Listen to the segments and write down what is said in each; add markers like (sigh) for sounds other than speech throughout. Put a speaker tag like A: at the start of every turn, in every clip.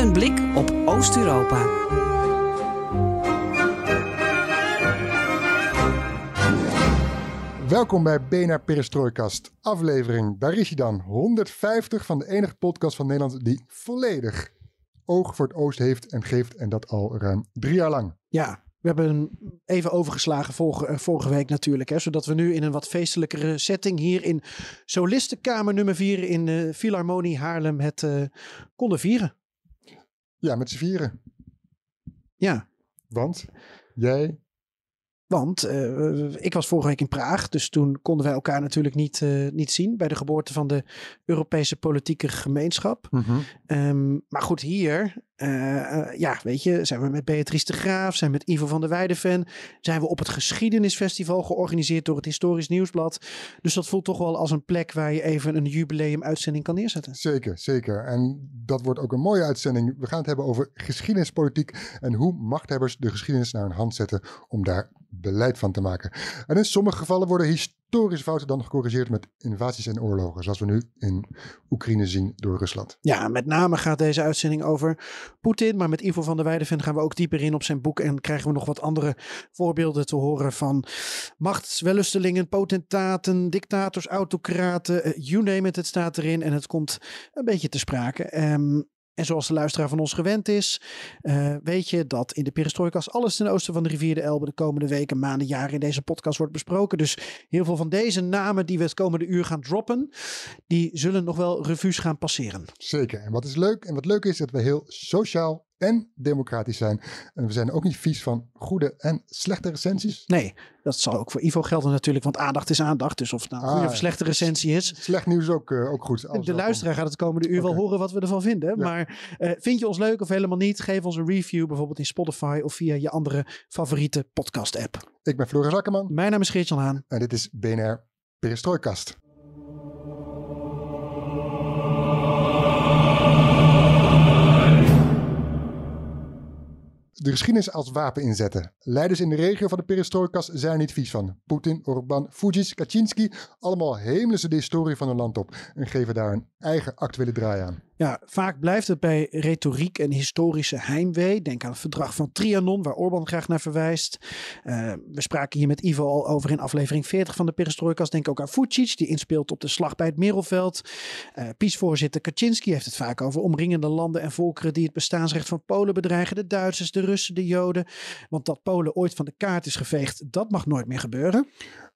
A: Een blik op Oost-Europa.
B: Welkom bij BNR Perestrooikast, aflevering, daar is hij dan, 150 van de enige podcast van Nederland die volledig oog voor het oosten heeft en geeft en dat al ruim drie jaar lang.
C: Ja, we hebben hem even overgeslagen vorige, eh, vorige week natuurlijk. Hè, zodat we nu in een wat feestelijkere setting hier in Solistenkamer nummer 4 in de Philharmonie Haarlem het eh, konden vieren.
B: Ja, met z'n vieren,
C: Ja,
B: want jij,
C: want eh, ik was vorige week in Praag. Dus toen konden wij elkaar natuurlijk niet, eh, niet zien bij de geboorte van de Europese politieke gemeenschap. Ehm, maar goed, hier, eh, eh, ja, weet je, zijn we met Beatrice de Graaf, zijn we met Ivo van der Weijden zijn we op het Geschiedenisfestival georganiseerd door het Historisch Nieuwsblad. Dus dat voelt toch wel als een plek waar je even een jubileumuitzending kan neerzetten.
B: zeker, zeker. En dat wordt ook een mooie uitzending. We gaan het hebben over geschiedenispolitiek en hoe machthebbers de geschiedenis naar hun hand zetten om daar beleid van te maken. En in sommige gevallen worden historische fouten dan gecorrigeerd met invasies en oorlogen, zoals we nu in Oekraïne zien door Rusland.
C: Ja, met name gaat deze uitzending over Poetin. Maar met Ivo van der Weijden gaan we ook dieper in op zijn boek. En krijgen we nog wat andere voorbeelden te horen van machtswellustelingen, potentaten, dictators, autocraten. eh, you name it, het staat erin. En het komt een beetje te sprake. Ehm, en zoals de luisteraar van ons gewend is, eh, weet je dat in de perestrojkas alles ten oosten van de rivier de Elbe de komende weken, maanden, jaren in deze podcast wordt besproken. Dus heel veel van deze namen die we het komende uur gaan droppen, die zullen nog wel revues gaan passeren.
B: Zeker. En wat is leuk? En wat leuk is dat we heel sociaal en democratisch zijn. En we zijn ook niet vies van goede en slechte recensies.
C: Nee, dat zal ook voor Ivo gelden natuurlijk, want aandacht is aandacht. Dus of het nou een goede
B: Ah,
C: of slechte recensie is.
B: Slecht nieuws ook, eh, ook goed. Alles
C: De luisteraar gaat het komende uur wel horen wat we ervan vinden. Maar eh, vind je ons leuk of helemaal niet? Geef ons een review bijvoorbeeld in Spotify of via je andere favoriete podcast app.
B: Ik ben Floris Akkerman
C: Mijn naam is Geert-Jan Haan.
B: en dit is BNR Perestrooikast. De geschiedenis als wapen inzetten. Leiders in de regio van de perestrojkas zijn er niet vies van. Poetin, Orbán, Fujis, Kaczynski, allemaal hemelen ze de historie van hun land op en geven daar een eigen actuele draai aan.
C: Ja, vaak blijft het bij retoriek en historische heimwee. Denk aan het verdrag van Trianon, waar Orbán graag naar verwijst. Eh, we spraken hier met Ivo al over in aflevering 40 van de Perestrojkas. Denk ook aan Vucic, die inspeelt op de slag bij het Merelveld. Uh, PiS-voorzitter Kaczynski heeft het vaak over omringende landen en volkeren die het bestaansrecht van Polen bedreigen. De Duitsers, de Russen, de Joden. Want dat Polen ooit van de kaart is geveegd, dat mag nooit meer gebeuren.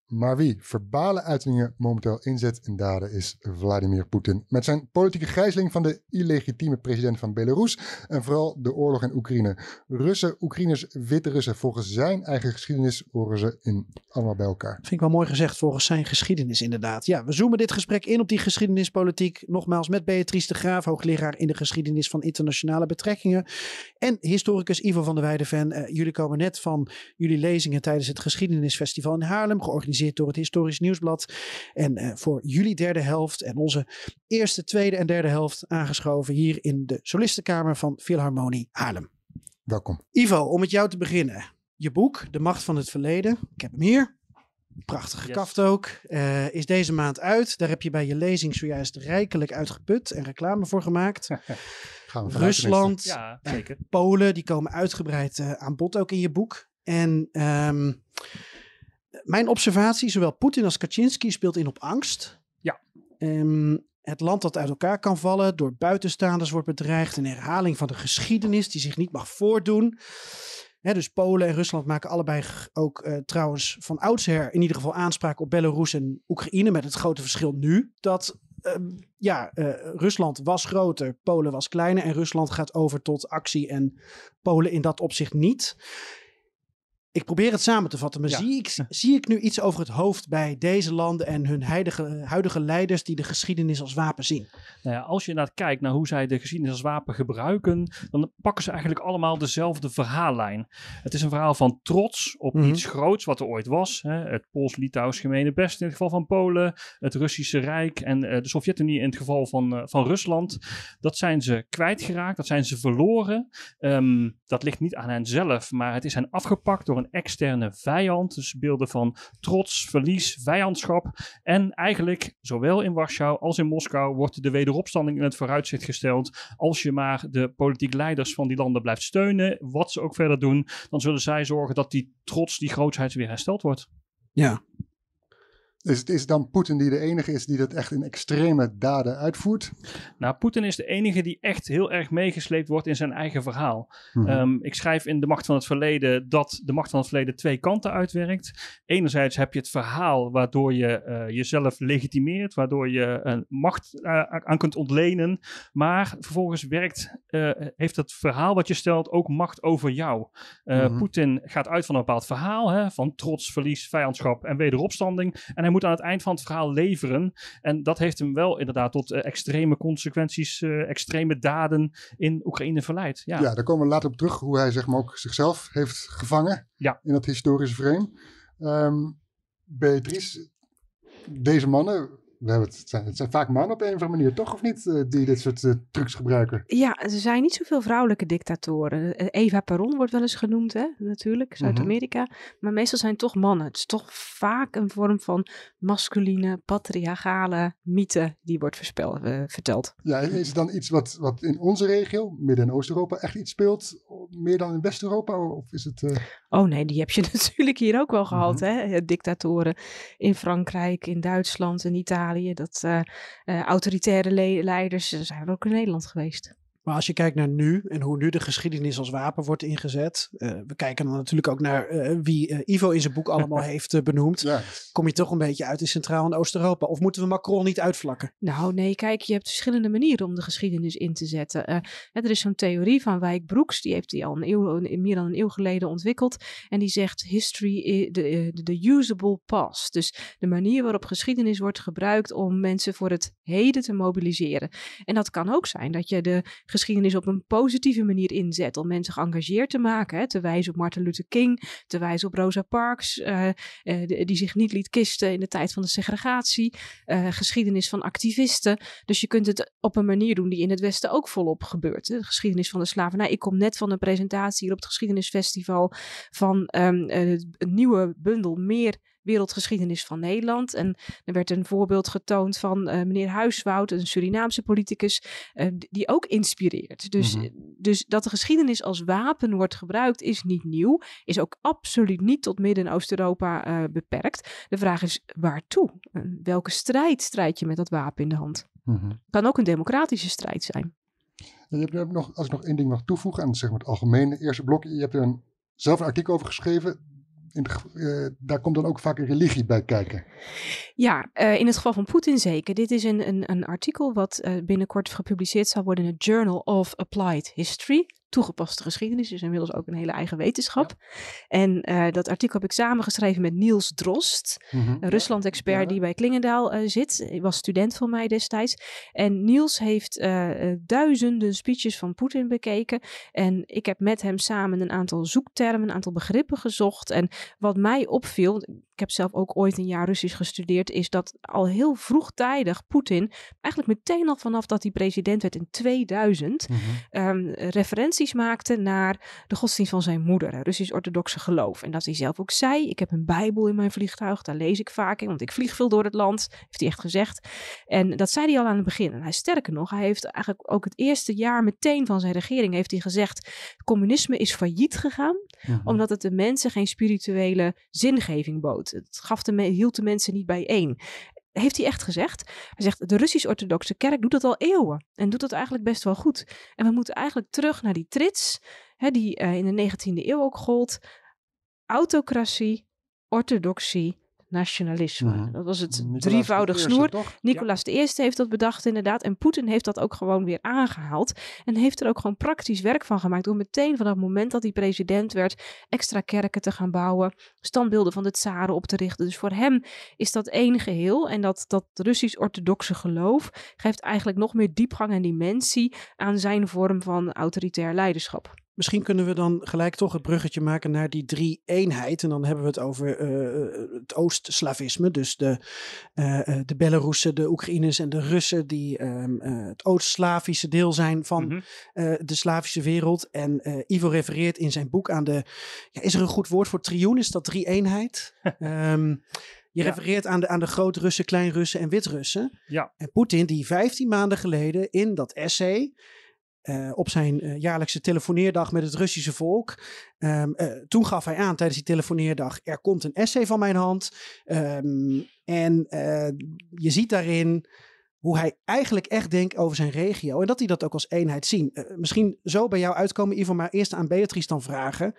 B: Maar wie verbale uitingen momenteel inzet in daden is Vladimir Poetin. Met zijn politieke gijzeling van de illegitieme president van Belarus en vooral de oorlog in Oekraïne. Russen, Oekraïners, witte Russen. Volgens zijn eigen geschiedenis horen ze in allemaal bij elkaar.
C: Vind ik wel mooi gezegd, volgens zijn geschiedenis inderdaad. Ja, we zoomen dit gesprek in op die geschiedenispolitiek. Nogmaals met Beatrice de Graaf, hoogleraar in de geschiedenis van internationale betrekkingen. En historicus Ivo van der Weijden. Uh, jullie komen net van jullie lezingen tijdens het Geschiedenisfestival in Haarlem, georganiseerd door het Historisch Nieuwsblad. En uh, voor jullie derde helft en onze eerste, tweede en derde helft aangeschoven hier in de Solistenkamer van Philharmonie Haarlem.
B: Welkom.
C: Ivo, om met jou te beginnen. Je boek, De Macht van het Verleden. Ik heb hem hier. Prachtige yes. kaft ook. Uh, is deze maand uit. Daar heb je bij je lezing zojuist rijkelijk uitgeput en reclame voor gemaakt. (laughs)
B: Gaan we
C: Rusland,
D: ja, zeker.
C: Polen, die komen uitgebreid uh, aan bod ook in je boek. En um, mijn observatie, zowel Poetin als Kaczynski speelt in op angst.
D: Ja.
C: Um, het land dat uit elkaar kan vallen, door buitenstaanders wordt bedreigd. Een herhaling van de geschiedenis die zich niet mag voordoen. He, dus Polen en Rusland maken allebei ook uh, trouwens van oudsher in ieder geval aanspraak op Belarus en Oekraïne. Met het grote verschil nu dat uh, ja, uh, Rusland was groter, Polen was kleiner. En Rusland gaat over tot actie en Polen in dat opzicht niet. Ik probeer het samen te vatten, maar
D: Ja.
C: zie, ik, zie ik nu iets over het hoofd bij deze landen en hun huidige, huidige leiders die de geschiedenis als wapen zien?
D: Nou ja, als je inderdaad kijkt naar hoe zij de geschiedenis als wapen gebruiken, dan pakken ze eigenlijk allemaal dezelfde verhaallijn. Het is een verhaal van trots op
C: Mhm.
D: iets groots wat er ooit was. Hè? Het Pools-Litouws gemene best in het geval van Polen, het Russische Rijk en eh, de Sovjet-Unie in het geval van, eh, van Rusland. Dat zijn ze kwijtgeraakt, dat zijn ze verloren. Ehm, dat ligt niet aan hen zelf, maar het is hen afgepakt door een externe vijand. Dus beelden van trots, verlies, vijandschap. En eigenlijk, zowel in Warschau als in Moskou, wordt de wederopstanding in het vooruitzicht gesteld. Als je maar de politiek leiders van die landen blijft steunen, wat ze ook verder doen, dan zullen zij zorgen dat die trots, die grootsheid weer hersteld wordt.
C: Ja.
B: Is, het- is het dan Poetin die de enige is die dat echt in extreme daden uitvoert?
D: Nou, Poetin is de enige die echt heel erg meegesleept wordt in zijn eigen verhaal.
B: Mhm.
D: Ehm, ik schrijf in De Macht van het Verleden dat de Macht van het Verleden twee kanten uitwerkt. Enerzijds heb je het verhaal waardoor je eh, jezelf legitimeert, waardoor je een macht eh, aan kunt ontlenen. Maar vervolgens werkt, eh, heeft het verhaal wat je stelt ook macht over jou.
B: Mhm.
D: Poetin gaat uit van een bepaald verhaal, hè, van trots, verlies, vijandschap en wederopstanding. En hij moet aan het eind van het verhaal leveren. En dat heeft hem wel inderdaad tot eh, extreme consequenties, eh, extreme daden in Oekraïne verleid. Ja.
B: Ja. daar komen we later op terug hoe hij zeg maar, ook zichzelf heeft gevangen
D: Ja.
B: in dat historische frame. Ehm Beatrice, deze mannen, we hebben het, het, zijn, het zijn vaak mannen op een of andere manier, toch of niet, eh, die dit soort eh, trucs gebruiken?
E: Ja, er zijn niet zoveel vrouwelijke dictatoren. Eh, Eva Peron wordt wel eens genoemd, hè? natuurlijk, Zuid-Amerika. Maar meestal zijn het toch mannen. Het is toch vaak een vorm van masculine, patriarchale mythe die wordt verspel, verteld.
B: Ja, en is het dan iets wat, wat in onze regio, Midden- en Oost-Europa, echt iets speelt, meer dan in West-Europa? Of is het...
E: Oh nee, die heb je (laughs) natuurlijk hier ook wel gehad, hè? Eh, Dictatoren in Frankrijk, in Duitsland, in Italië. Dat eh, eh, autoritaire le- leiders zijn ook in Nederland geweest.
C: Maar als je kijkt naar nu en hoe nu de geschiedenis als wapen wordt ingezet. eh, we kijken dan natuurlijk ook naar eh, wie eh, Ivo in zijn boek allemaal (laughs) heeft benoemd.
B: ja,
C: Kom je toch een beetje uit in Centraal- en Oost-Europa? Of moeten we Macron niet uitvlakken?
E: Nou, nee, kijk, je hebt verschillende manieren om de geschiedenis in te zetten. Eh, hè, er is zo'n theorie van Wijk Broeks, die heeft die al een eeuw, een- meer dan een eeuw geleden ontwikkeld. En die zegt history the, the usable past. Dus de manier waarop geschiedenis wordt gebruikt om mensen voor het heden te mobiliseren. En dat kan ook zijn dat je de geschiedenis op een positieve manier inzet om mensen geëngageerd te maken. Hè, te wijzen op Martin Luther King, te wijzen op Rosa Parks, eh, eh, die, zich niet liet kisten in de tijd van de segregatie. eh, geschiedenis van activisten. Dus je kunt het op een manier doen die in het Westen ook volop gebeurt. hè. De geschiedenis van de slavernij. Ik kom net van een presentatie hier op het Geschiedenisfestival van ehm, eh, een nieuwe bundel meer wereldgeschiedenis van Nederland. En er werd een voorbeeld getoond van eh, meneer Huiswoud, een Surinaamse politicus, eh, die- ook inspireert. Dus,
B: Mhm.
E: dus dat de geschiedenis als wapen wordt gebruikt is niet nieuw. Is ook absoluut niet tot Midden- en Oost-Europa eh, beperkt. De vraag is waartoe? En welke strijd strijd je met dat wapen in de hand? Kan ook een democratische strijd zijn.
B: Je hebt nog, als ik nog één ding mag toevoegen aan zeg maar, het algemene eerste blok. Je hebt er een, zelf een artikel over geschreven. Eh, daar komt dan ook vaak een religie bij kijken.
E: Ja, eh, in het geval van Poetin zeker. Dit is een, een, een artikel wat eh, binnenkort gepubliceerd zal worden in het Journal of Applied History. Toegepaste geschiedenis is inmiddels ook een hele eigen wetenschap. En eh, dat artikel heb ik samengeschreven met Niels Drost, een Rusland-expert
B: Ja.
E: die bij Klingendaal eh, zit. Hij was student van mij destijds. En Niels heeft eh, duizenden speeches van Poetin bekeken. En ik heb met hem samen een aantal zoektermen, een aantal begrippen gezocht. En wat mij opviel, ik heb zelf ook ooit een jaar Russisch gestudeerd, is dat al heel vroegtijdig Poetin, eigenlijk meteen al vanaf dat hij president werd in 2000, ehm, referenties maakte naar de godsdienst van zijn moeder, het Russisch-orthodoxe geloof. En dat hij zelf ook zei, ik heb een bijbel in mijn vliegtuig, daar lees ik vaak in, want ik vlieg veel door het land, heeft hij echt gezegd. En dat zei hij al aan het begin. En hij sterker nog, hij heeft eigenlijk ook het eerste jaar meteen van zijn regering heeft hij gezegd, communisme is failliet gegaan, omdat het de mensen geen spirituele zingeving bood. Het gaf de hield de mensen niet bijeen. Heeft hij echt gezegd. Hij zegt, de Russisch-orthodoxe kerk doet dat al eeuwen. En doet dat eigenlijk best wel goed. En we moeten eigenlijk terug naar die trits, hè, die eh, in de 19e eeuw ook gold. Autocratie, orthodoxie, nationalisme.
B: Mhm.
E: Dat was het
B: Nicolaas
E: drievoudig snoer. Nicolaas I heeft dat bedacht inderdaad. En Poetin heeft dat ook gewoon weer aangehaald. En heeft er ook gewoon praktisch werk van gemaakt. Door meteen vanaf het moment dat hij president werd... extra kerken te gaan bouwen. Standbeelden van de tsaren op te richten. Dus voor hem is dat één geheel. En dat, dat Russisch-orthodoxe geloof... geeft eigenlijk nog meer diepgang en dimensie... aan zijn vorm van autoritair leiderschap.
C: Misschien kunnen we dan gelijk toch het bruggetje maken naar die drie eenheid. En dan hebben we het over eh, het Oost-Slavisme. Dus de, eh, de Belarussen, de Oekraïners en de Russen. Die ehm, eh, het Oost-Slavische deel zijn van
D: Mhm.
C: de Slavische wereld. En Ivo refereert in zijn boek aan de... Ja, is er een goed woord voor trioen? Is dat drie eenheid? (laughs) Ehm, je
D: Ja.
C: refereert aan de, aan de Groot-Russen, Klein-Russen en Wit-Russen.
D: Ja.
C: En Poetin die 15 maanden geleden in dat essay... eh, op zijn eh, jaarlijkse telefoneerdag met het Russische volk. ehm, eh, toen gaf hij aan tijdens die telefoneerdag: er komt een essay van mijn hand. Ehm, en je ziet daarin hoe hij eigenlijk echt denkt over zijn regio. En dat hij dat ook als eenheid ziet. Eh, misschien zo bij jou uitkomen, Ivo, maar eerst aan Beatrice dan vragen.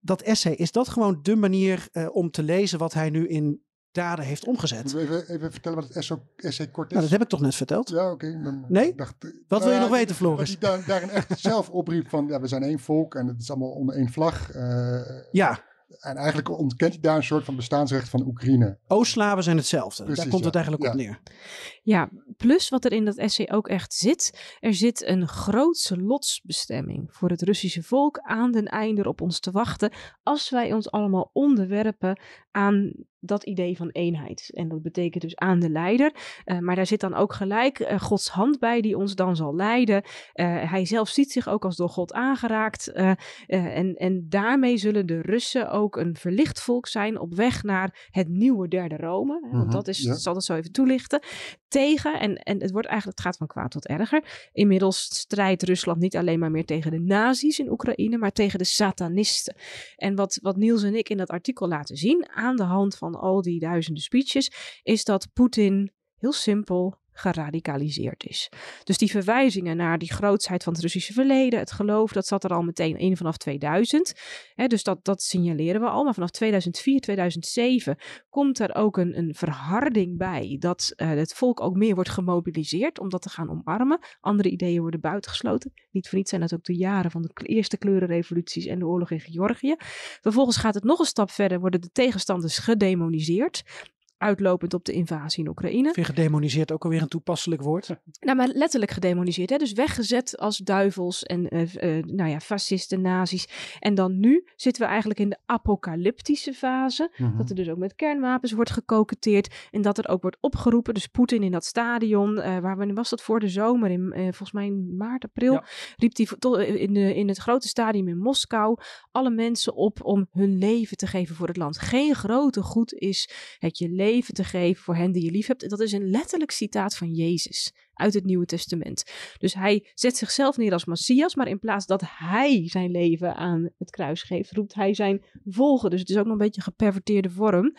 C: Dat essay, is dat gewoon de manier om te lezen wat hij nu in daden heeft omgezet?
B: Even, even vertellen wat het SO, essay kort is?
C: Nou, dat heb ik toch net verteld?
B: Ja, oké.
C: Nee?
B: dacht, eh,
C: Wat
B: nou
C: wil je
B: ja,
C: nog weten,
B: Dat
C: Floris?
B: hij daar, daarin echt (laughs) zelf opriep van, ja, we zijn één volk en het is allemaal onder één vlag. eh,
C: Ja,
B: en eigenlijk ontkent hij daar een soort van bestaansrecht van Oekraïne.
C: Oost-Slaven zijn hetzelfde. Daar komt het
B: ja.
C: eigenlijk op neer.
E: Ja, plus wat er in dat essay ook echt zit. Er zit een grootse lotsbestemming voor het Russische volk aan den einde op ons te wachten. Als wij ons allemaal onderwerpen aan dat idee van eenheid. En dat betekent dus aan de leider. Eh, maar daar zit dan ook gelijk eh, Gods hand bij die ons dan zal leiden. Eh, hij zelf ziet zich ook als door God aangeraakt. En, en daarmee zullen de Russen ook een verlicht volk zijn op weg naar het nieuwe derde Rome. Want
B: Mhm,
E: dat is,
B: ja.
E: ik zal dat zo even toelichten tegen, en, en het wordt eigenlijk, het gaat van kwaad tot erger. Inmiddels strijdt Rusland niet alleen maar meer tegen de nazi's in Oekraïne, maar tegen de satanisten. En wat, wat Niels en ik in dat artikel laten zien, aan de hand van al die duizenden speeches, is dat Poetin heel simpel geradicaliseerd is. Dus die verwijzingen naar die grootsheid van het Russische verleden, het geloof, dat zat er al meteen in vanaf 2000. Hè, dus dat, dat signaleren we al. Maar vanaf 2004, 2007 komt er ook een, een verharding bij dat eh, het volk ook meer wordt gemobiliseerd om dat te gaan omarmen. Andere ideeën worden buitengesloten. Niet voor niets zijn dat ook de jaren van de eerste kleurenrevoluties en de oorlog in Georgië. Vervolgens gaat het nog een stap verder, worden de tegenstanders gedemoniseerd. Uitlopend op de invasie in Oekraïne.
C: Vind je gedemoniseerd ook alweer een toepasselijk woord?
E: Nou, maar letterlijk gedemoniseerd. Hè? Dus weggezet als duivels en eh, eh, nou ja, fascisten, nazi's. En dan nu zitten we eigenlijk in de apocalyptische fase.
B: Mhm.
E: Dat er dus ook met kernwapens wordt gekoketeerd. En dat er ook wordt opgeroepen. Dus Poetin in dat stadion, eh, waar wanneer was dat voor de zomer? In, eh, volgens mij in maart, april.
D: Ja.
E: Riep hij tot- in, de, in het grote stadion in Moskou alle mensen op om hun leven te geven voor het land. Geen grote goed is het je leven te geven voor hen die je lief hebt. En dat is een letterlijk citaat van Jezus uit het Nieuwe Testament. Dus hij zet zichzelf neer als Messias, maar in plaats dat hij zijn leven aan het kruis geeft, roept hij zijn volgen. Dus het is ook nog een beetje een geperverteerde vorm.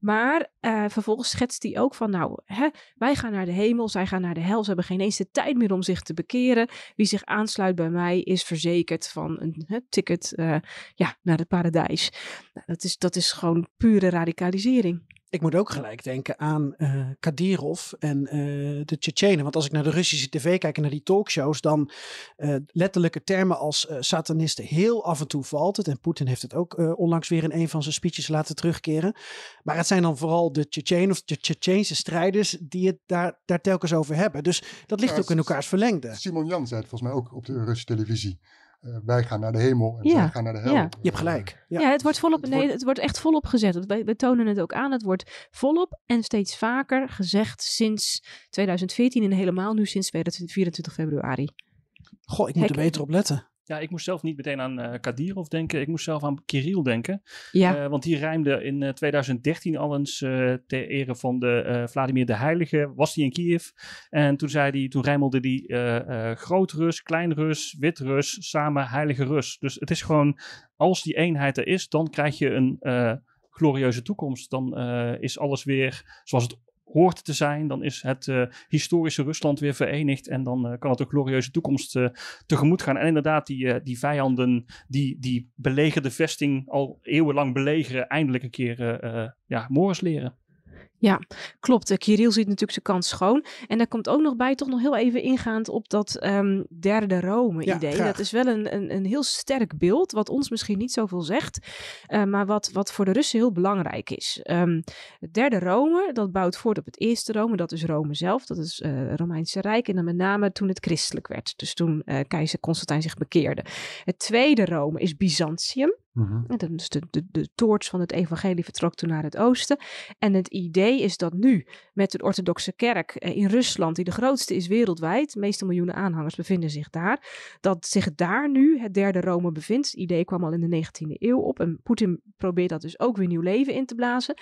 E: Maar eh, vervolgens schetst hij ook van, nou, hè, wij gaan naar de hemel, zij gaan naar de hel. Ze hebben geen eens de tijd meer om zich te bekeren. Wie zich aansluit bij mij is verzekerd van een hè, ticket eh, ja, naar het paradijs. Nou, dat, is, dat is gewoon pure radicalisering.
C: Ik moet ook gelijk denken aan eh Kadyrov en eh, de Tsjetsjenen. Want als ik naar de Russische tv kijk en naar die talkshows, dan eh, letterlijke termen als satanisten heel af en toe valt het. En Poetin heeft het ook onlangs weer in een van zijn speeches laten terugkeren. Maar het zijn dan vooral de Tsjetsjenen of de Tsjetsjeense strijders die het daar, daar telkens over hebben. Dus dat ligt
B: Ja,
C: ook in elkaars verlengde.
B: Simon Jan zei het volgens mij ook op de Russische televisie. Eh, wij gaan naar de hemel en
E: Ja,
B: zij gaan naar de hel.
E: ja.
C: Je hebt gelijk. Ja.
E: Ja, het wordt volop.
B: Het
E: nee,
B: wordt-
E: het wordt echt volop gezet. Wij, wij tonen het ook aan. Het wordt volop en steeds vaker gezegd sinds 2014 en helemaal nu sinds 24 februari.
C: Goh, ik moet er beter op letten.
D: Ja, ik moest zelf niet meteen aan eh Kadyrov denken. Ik moest zelf aan Kirill denken.
E: Ja,
D: Eh, want die rijmde in eh, 2013 al eens eh, ter ere van de eh, Vladimir de Heilige. Was hij in Kiev. En toen, zei hij, toen rijmelde hij eh, eh, groot Rus, klein Rus, wit Rus, samen heilige Rus. Dus het is gewoon, als die eenheid er is, dan krijg je een eh, glorieuze toekomst. Dan eh, is alles weer zoals het hoort te zijn. Dan is het uh, historische Rusland weer verenigd. En dan uh, kan het een glorieuze toekomst uh, tegemoet gaan. En inderdaad, die, die vijanden die die belegerde vesting al eeuwenlang belegeren, eindelijk een keer ja, Morris leren.
E: Ja, klopt. Kirill ziet natuurlijk zijn kans schoon. En daar komt ook nog bij, toch nog heel even ingaand op dat um, derde Rome-idee.
C: Ja,
E: dat is wel een, een, een heel sterk beeld, wat ons misschien niet zoveel zegt, uh, maar wat, wat voor de Russen heel belangrijk is. Um, het derde Rome, dat bouwt voort op het eerste Rome, dat is Rome zelf, dat is uh, het Romeinse Rijk. En dan met name toen het christelijk werd, dus toen uh, keizer Constantijn zich bekeerde. Het tweede Rome is Byzantium.
B: Mhm.
E: Dus de, de, de toorts van het evangelie vertrok toen naar het oosten. En het idee is dat nu met de orthodoxe kerk eh, in Rusland, die de grootste is wereldwijd, de meeste miljoenen aanhangers bevinden zich daar, dat zich daar nu het derde Rome bevindt. Het idee kwam al in de 19e eeuw op en Poetin probeert dat dus ook weer nieuw leven in te blazen.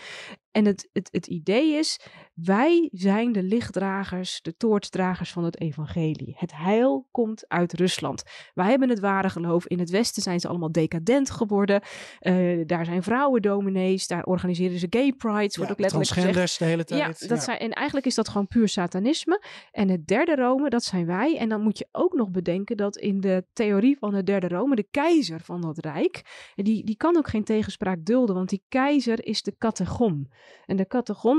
E: En het, het, het idee is, wij zijn de lichtdragers, de toortsdragers van het evangelie. Het heil komt uit Rusland. Wij hebben het ware geloof. In het Westen zijn ze allemaal decadent geworden. Uh, daar zijn vrouwendominees, daar organiseren ze gay prides, wordt
C: Ja,
E: ook letterlijk gezegd.
C: De hele tijd.
E: Ja, dat Zijn, en eigenlijk is dat gewoon puur satanisme. En het derde Rome, dat zijn wij. En dan moet je ook nog bedenken dat in de theorie van het derde Rome, de keizer van dat rijk, die, die kan ook geen tegenspraak dulden, want die keizer is de catechon. En de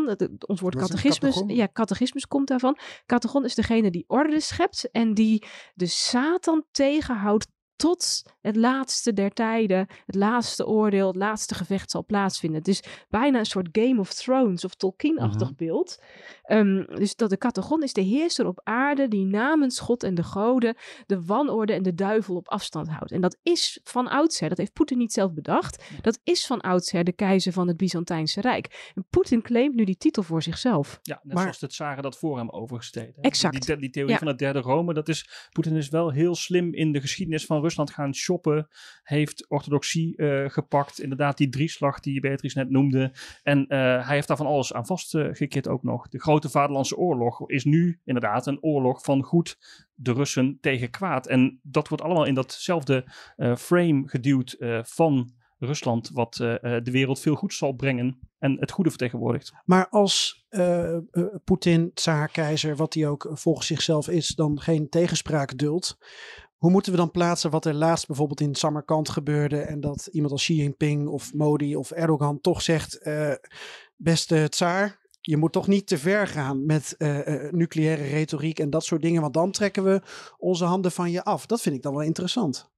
E: het- ons woord catechismus, ja, catechismus komt daarvan. Catechon is degene die orde schept en die de Satan tegenhoudt tot het laatste der tijden, het laatste oordeel, het laatste gevecht zal plaatsvinden. Het is bijna een soort Game of Thrones of Tolkien-achtig
B: Mhm.
E: beeld. Ehm, dus dat de Catechon is de heerser op aarde die namens God en de goden de wanorde en de duivel op afstand houdt. En dat is van oudsher, dat heeft Poetin niet zelf bedacht, dat is van oudsher de keizer van het Byzantijnse Rijk. En Poetin claimt nu die titel voor zichzelf.
D: Ja, net
C: Maar-
D: zoals de tsaren dat voor hem overgesteden.
E: Exact.
D: Die, die theorie
E: Ja.
D: van het derde Rome, dat is, Poetin is wel heel slim in de geschiedenis van Rusland gaan shoppen. Heeft orthodoxie eh, gepakt, inderdaad die drieslag die Beatrice net noemde. En eh, hij heeft daar van alles aan vastgekit ook nog. De grote Vaderlandse oorlog is nu inderdaad een oorlog van goed de Russen tegen kwaad. En dat wordt allemaal in datzelfde eh, frame geduwd van Rusland, wat de wereld veel goed zal brengen en het goede vertegenwoordigt.
C: Maar als eh, eh, Poetin, tsaar, keizer, wat hij ook volgens zichzelf is, dan geen tegenspraak duldt. Hoe moeten we dan plaatsen wat er laatst bijvoorbeeld in Samarkand gebeurde en dat iemand als Xi Jinping of Modi of Erdogan toch zegt, eh, beste tsaar, je moet toch niet te ver gaan met eh, eh, nucleaire retoriek en dat soort dingen, want dan trekken we onze handen van je af. Dat vind ik dan wel interessant.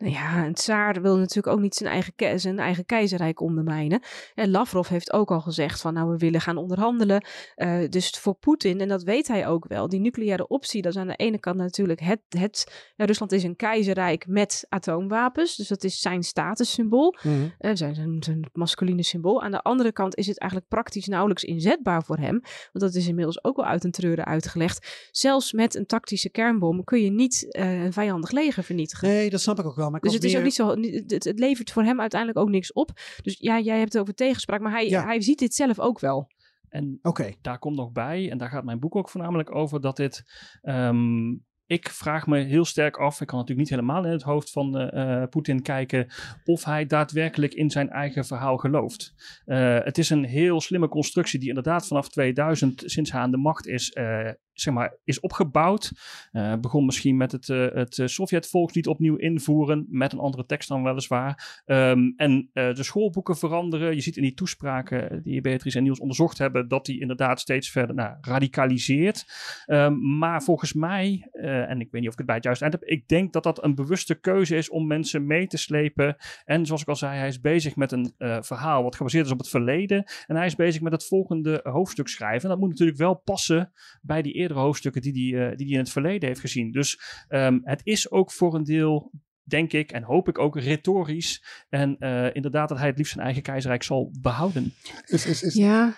E: Nou ja, een tsaar wil natuurlijk ook niet zijn eigen, ke- zijn eigen keizerrijk ondermijnen. En Lavrov heeft ook al gezegd van nou we willen gaan onderhandelen. Eh, dus voor Poetin, en dat weet hij ook wel, die nucleaire optie, dat is aan de ene kant natuurlijk het, het ja, Rusland is een keizerrijk met atoomwapens. Dus dat is zijn statussymbool. Zijn, zijn, zijn masculine symbool. Aan de andere kant is het eigenlijk praktisch nauwelijks inzetbaar voor hem. Want dat is inmiddels ook wel uit een treuren uitgelegd. Zelfs met een tactische kernbom kun je niet eh, een vijandig leger vernietigen.
C: Nee, dat snap ik ook wel. Ik
E: Dus het is ook niet zo. Het, het levert voor hem uiteindelijk ook niks op. Dus ja, jij hebt het over tegenspraak, maar hij,
C: Ja.
E: hij ziet dit zelf ook wel.
D: En
C: Oké.
D: daar komt nog bij, en daar gaat mijn boek ook voornamelijk over, dat dit. ehm, ik vraag me heel sterk af, ik kan natuurlijk niet helemaal in het hoofd van eh, eh, Poetin kijken, of hij daadwerkelijk in zijn eigen verhaal gelooft. Eh, het is een heel slimme constructie die inderdaad vanaf 2000, sinds hij aan de macht is, eh, zeg maar, is opgebouwd. Eh, begon misschien met het, eh, het eh, Sovjet-volkslied opnieuw invoeren, met een andere tekst dan weliswaar. Ehm, en de schoolboeken veranderen. Je ziet in die toespraken die Beatrice en Niels onderzocht hebben, dat die inderdaad steeds verder nou, radicaliseert. Ehm, maar volgens mij, en ik weet niet of ik het bij het juiste eind heb, ik denk dat dat een bewuste keuze is om mensen mee te slepen. En zoals ik al zei, hij is bezig met een verhaal wat gebaseerd is op het verleden. En hij is bezig met het volgende hoofdstuk schrijven. En dat moet natuurlijk wel passen bij die eerdere hoofdstukken die hij die, die die in het verleden heeft gezien. Dus ehm, het is ook voor een deel denk ik en hoop ik ook retorisch. En eh, inderdaad dat hij het liefst zijn eigen keizerrijk zal behouden.
B: Is, is, is,
E: Ja.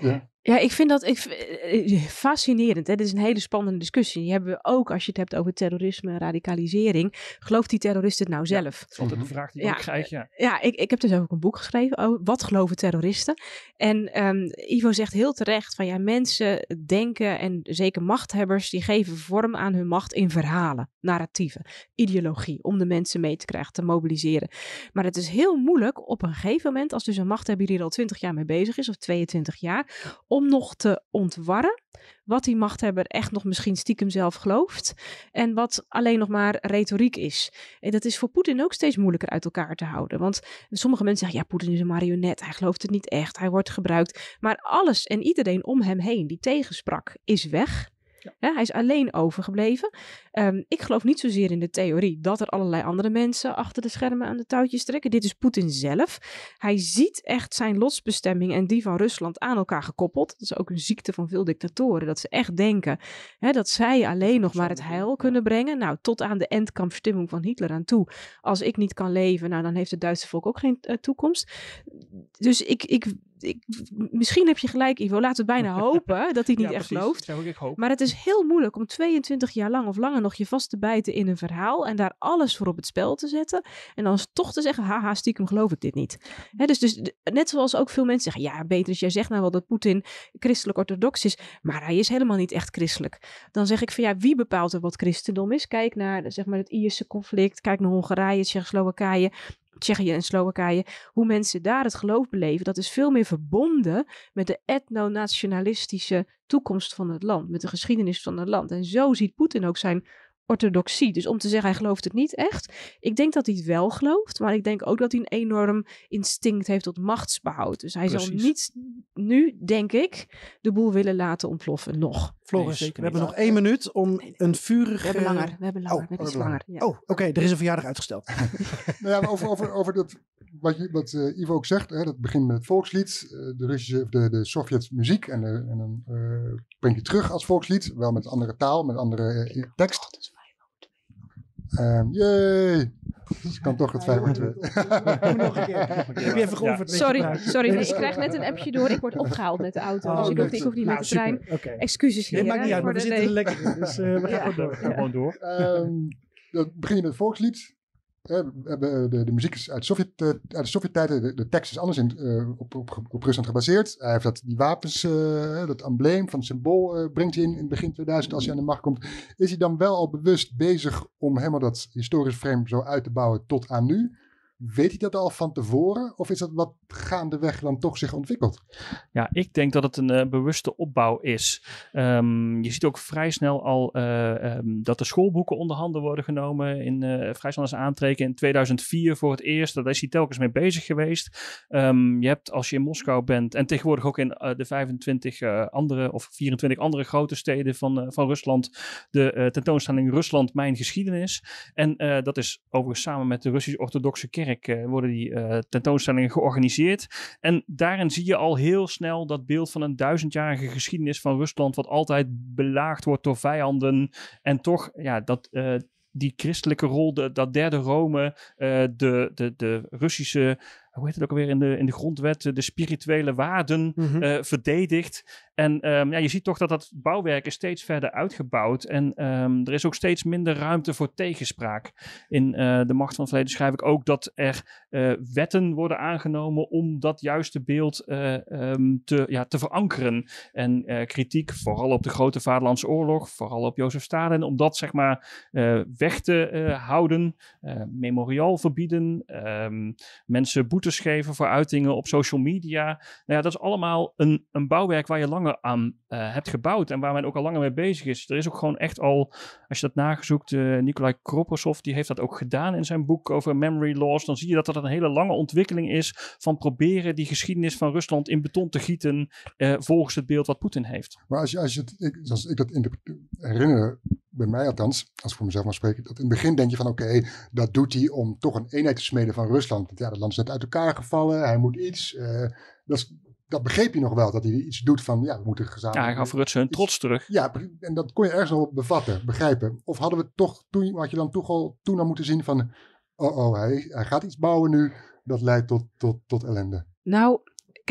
B: Ja.
E: Ja, ik vind dat ik, eh, fascinerend. Hè? Dit is een hele spannende discussie. Die hebben we ook als je het hebt over terrorisme en radicalisering. Gelooft die terrorist het nou zelf?
D: Dat is altijd de vraag die
E: Ja,
D: ik krijg. Ja.
E: Ja, ik, ik heb dus ook een boek geschreven over wat geloven terroristen. En ehm, Ivo zegt heel terecht van ja, mensen denken en zeker machthebbers, die geven vorm aan hun macht in verhalen, narratieven, ideologie, om de mensen mee te krijgen, te mobiliseren. Maar het is heel moeilijk op een gegeven moment, als dus een machthebber hier al 20 jaar mee bezig is, of 22 jaar, om nog te ontwarren wat die machthebber echt nog misschien stiekem zelf gelooft en wat alleen nog maar retoriek is. En dat is voor Poetin ook steeds moeilijker uit elkaar te houden. Want sommige mensen zeggen, ja, Poetin is een marionet, hij gelooft het niet echt, hij wordt gebruikt. Maar alles en iedereen om hem heen die tegensprak, is weg. Hij is alleen overgebleven. Ehm, ik geloof niet zozeer in de theorie dat er allerlei andere mensen achter de schermen aan de touwtjes trekken. Dit is Poetin zelf. Hij ziet echt zijn lotsbestemming en die van Rusland aan elkaar gekoppeld. Dat is ook een ziekte van veel dictatoren. Dat ze echt denken hè, dat zij alleen nog maar het heil kunnen brengen. Nou, tot aan de endkampverstimming van Hitler aan toe. Als ik niet kan leven, nou, dan heeft het Duitse volk ook geen uh, toekomst. Dus ik, ik ik, misschien heb je gelijk, Ivo. Laten we bijna (laughs) hopen dat hij niet
D: Ja,
E: echt
D: hopen.
E: Maar het is heel moeilijk om 22 jaar lang of langer nog je vast te bijten in een verhaal en daar alles voor op het spel te zetten. En dan toch te zeggen, haha, stiekem geloof ik dit niet. Dus, dus net zoals ook veel mensen zeggen, ja, beter, jij zegt nou wel dat Poetin christelijk-orthodox is, maar hij is helemaal niet echt christelijk. Dan zeg ik van ja, wie bepaalt er wat christendom is? Kijk naar zeg maar, het Ierse conflict, kijk naar Hongarije, Tsjechoslowakije. Tsjechië en Slowakije, hoe mensen daar het geloof beleven, dat is veel meer verbonden met de etno-nationalistische toekomst van het land, met de geschiedenis van het land. En zo ziet Poetin ook zijn orthodoxie. Dus om te zeggen hij gelooft het niet echt, ik denk dat hij het wel gelooft, maar ik denk ook dat hij een enorm instinct heeft tot machtsbehoud. Dus hij zal niet nu, denk ik, de boel willen laten ontploffen. Nog.
C: Floris, we hebben nog één minuut om een vurig...
E: We hebben langer, we hebben langer,
C: oh,
E: we hebben
B: oh,
E: iets langer. Ja.
C: Oh, oké, er is een verjaardag uitgesteld. (laughs)
B: Nou ja, over, over, over dat, wat, je, wat eh, Ivo ook zegt, hè, dat begint met het volkslied, eh, de Russische, of de, de Sovjet-muziek, en, eh, en dan eh, breng je terug als volkslied, wel met andere taal, met andere tekst. Ehm jee, dus kan toch het 5 voor 2.
C: nog een keer. (laughs) Heb je even geoefend? je
E: Sorry, sorry, nee, ik krijg net een appje door. Ik word opgehaald met de auto.
C: Oh,
E: dus ik, hoef, ik hoef niet
C: Nou,
E: met de trein.
C: Oké.
E: Excuses hier.
C: Nee, maakt niet uit, maar we zitten er
E: nee.
C: lekker in. Dus eh, we gaan
E: Ja.
C: gewoon door.
D: Ga gewoon door.
B: Ehm, dan begin je met het volkslied. Hebben, eh, de, de muziek is uit, Sovjet, eh, uit de Sovjet-tijd. De, tekst is anders in, eh, op, op, op Rusland gebaseerd. Hij heeft dat, die wapens, eh, dat embleem van het symbool, eh, brengt hij in in begin 2000 als hij aan de macht komt. Is hij dan wel al bewust bezig om helemaal dat historisch frame zo uit te bouwen tot aan nu? Weet hij dat al van tevoren? Of is dat wat gaandeweg dan toch zich ontwikkelt?
D: Ja, ik denk dat het een eh, bewuste opbouw is. Ehm, je ziet ook vrij snel al eh, ehm, dat de schoolboeken onder handen worden genomen. In, eh vrij snel als aantreken in 2004 voor het eerst. Daar is hij telkens mee bezig geweest. Ehm, je hebt als je in Moskou bent en tegenwoordig ook in de 25 eh, andere of 24 andere grote steden van, van Rusland. De tentoonstelling Rusland, mijn geschiedenis. En dat is overigens samen met de Russisch-Orthodoxe Kerk eh, worden die eh, tentoonstellingen georganiseerd. En daarin zie je al heel snel dat beeld van een duizendjarige geschiedenis van Rusland, wat altijd belaagd wordt door vijanden. En toch, ja, dat. eh, die christelijke rol, de, dat derde Rome, de, de, de Russische, hoe heet het ook alweer in de, in de grondwet, de spirituele waarden
C: Mhm.
D: eh, verdedigt. En ehm, ja, je ziet toch dat dat bouwwerk is steeds verder uitgebouwd. En ehm, er is ook steeds minder ruimte voor tegenspraak. In eh, De Macht van het Verleden schrijf ik ook dat er eh, wetten worden aangenomen om dat juiste beeld eh, ehm, te, ja, te verankeren. En kritiek, vooral op de Grote Vaderlandse Oorlog, vooral op Jozef Stalin, om dat zeg maar weg te houden. Memorial verbieden, mensen boetes geven voor uitingen op social media. Nou ja, dat is allemaal een, een bouwwerk waar je langer aan eh, hebt gebouwd en waar men ook al langer mee bezig is. Er is ook gewoon echt al, als je dat nagezoekt, eh Nikolai Kroposov, die heeft dat ook gedaan in zijn boek over memory loss. Dan zie je dat dat een hele lange ontwikkeling is van proberen die geschiedenis van Rusland in beton te gieten eh, volgens het beeld wat Poetin heeft.
B: Maar als je, als je ik, ik dat interpre- herinner, bij mij althans, als ik voor mezelf mag spreken, dat in het begin denk je van oké, dat doet hij om toch een eenheid te smeden van Rusland. Want ja, dat land is net uit elkaar gevallen, hij moet iets. eh, dat, is- dat begreep je nog wel, dat hij iets doet van ja, we moeten
D: Ja,
B: gezamenlijk.
D: hij gaf Rutse hun trots terug.
B: Ja, en dat kon je ergens nog bevatten, begrijpen. Of hadden we toch toen, had je dan toch al toen al moeten zien van, oh oh, hij, hij gaat iets bouwen nu, dat leidt tot, tot, tot ellende.
E: Nou,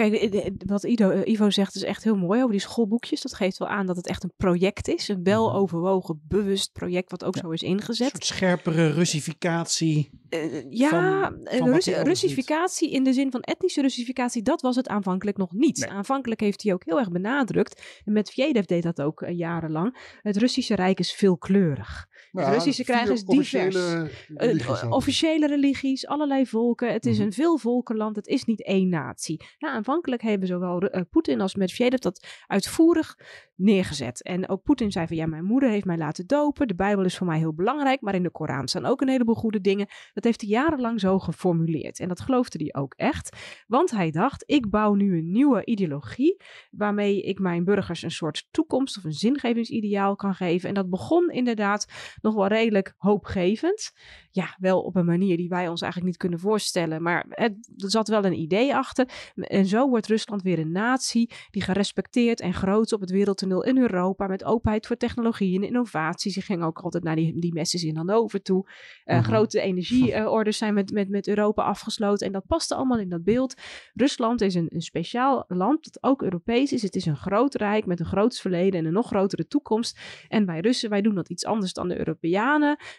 E: kijk, wat Ido, eh, Ivo zegt is echt heel mooi over die schoolboekjes. Dat geeft wel aan dat het echt een project is. Een wel overwogen, bewust project wat ook zo is
C: Een
E: ingezet.
C: soort scherpere Russificatie.
E: Eh, ja,
C: van-
E: eh,
C: van elders
E: Russificatie in de zin van etnische Russificatie, dat was het aanvankelijk nog niet.
D: Nee.
E: Aanvankelijk heeft hij ook heel erg benadrukt, en met Medvedev deed dat ook jarenlang, het Russische Rijk is veelkleurig.
B: Nou,
E: het Russische krijgen is divers.
B: officiële
E: Eh,
B: religies
E: officiële religies, allerlei volken. Het is
B: Mhm.
E: een veelvolkenland. Het is niet één natie. Ja, aanvankelijk hebben zowel eh, Poetin als Medvedev dat uitvoerig neergezet. En ook Poetin zei van ja, mijn moeder heeft mij laten dopen. De Bijbel is voor mij heel belangrijk. Maar in de Koran staan ook een heleboel goede dingen. Dat heeft hij jarenlang zo geformuleerd. En dat geloofde hij ook echt. Want hij dacht, ik bouw nu een nieuwe ideologie. Waarmee ik mijn burgers een soort toekomst of een zingevingsideaal kan geven. En dat begon inderdaad nog wel redelijk hoopgevend. Ja, wel op een manier die wij ons eigenlijk niet kunnen voorstellen. Maar het, er zat wel een idee achter. En zo wordt Rusland weer een natie die gerespecteerd en groot op het wereldtoneel in Europa. Met openheid voor technologie en innovatie. Ze gingen ook altijd naar die, die messes in Hannover toe. Eh,
B: Mhm.
E: Grote energieorders zijn met, met, met Europa afgesloten. En dat paste allemaal in dat beeld. Rusland is een, een speciaal land dat ook Europees is. Het is een groot rijk met een groot verleden en een nog grotere toekomst. En wij Russen, wij doen dat iets anders dan de Europeanen.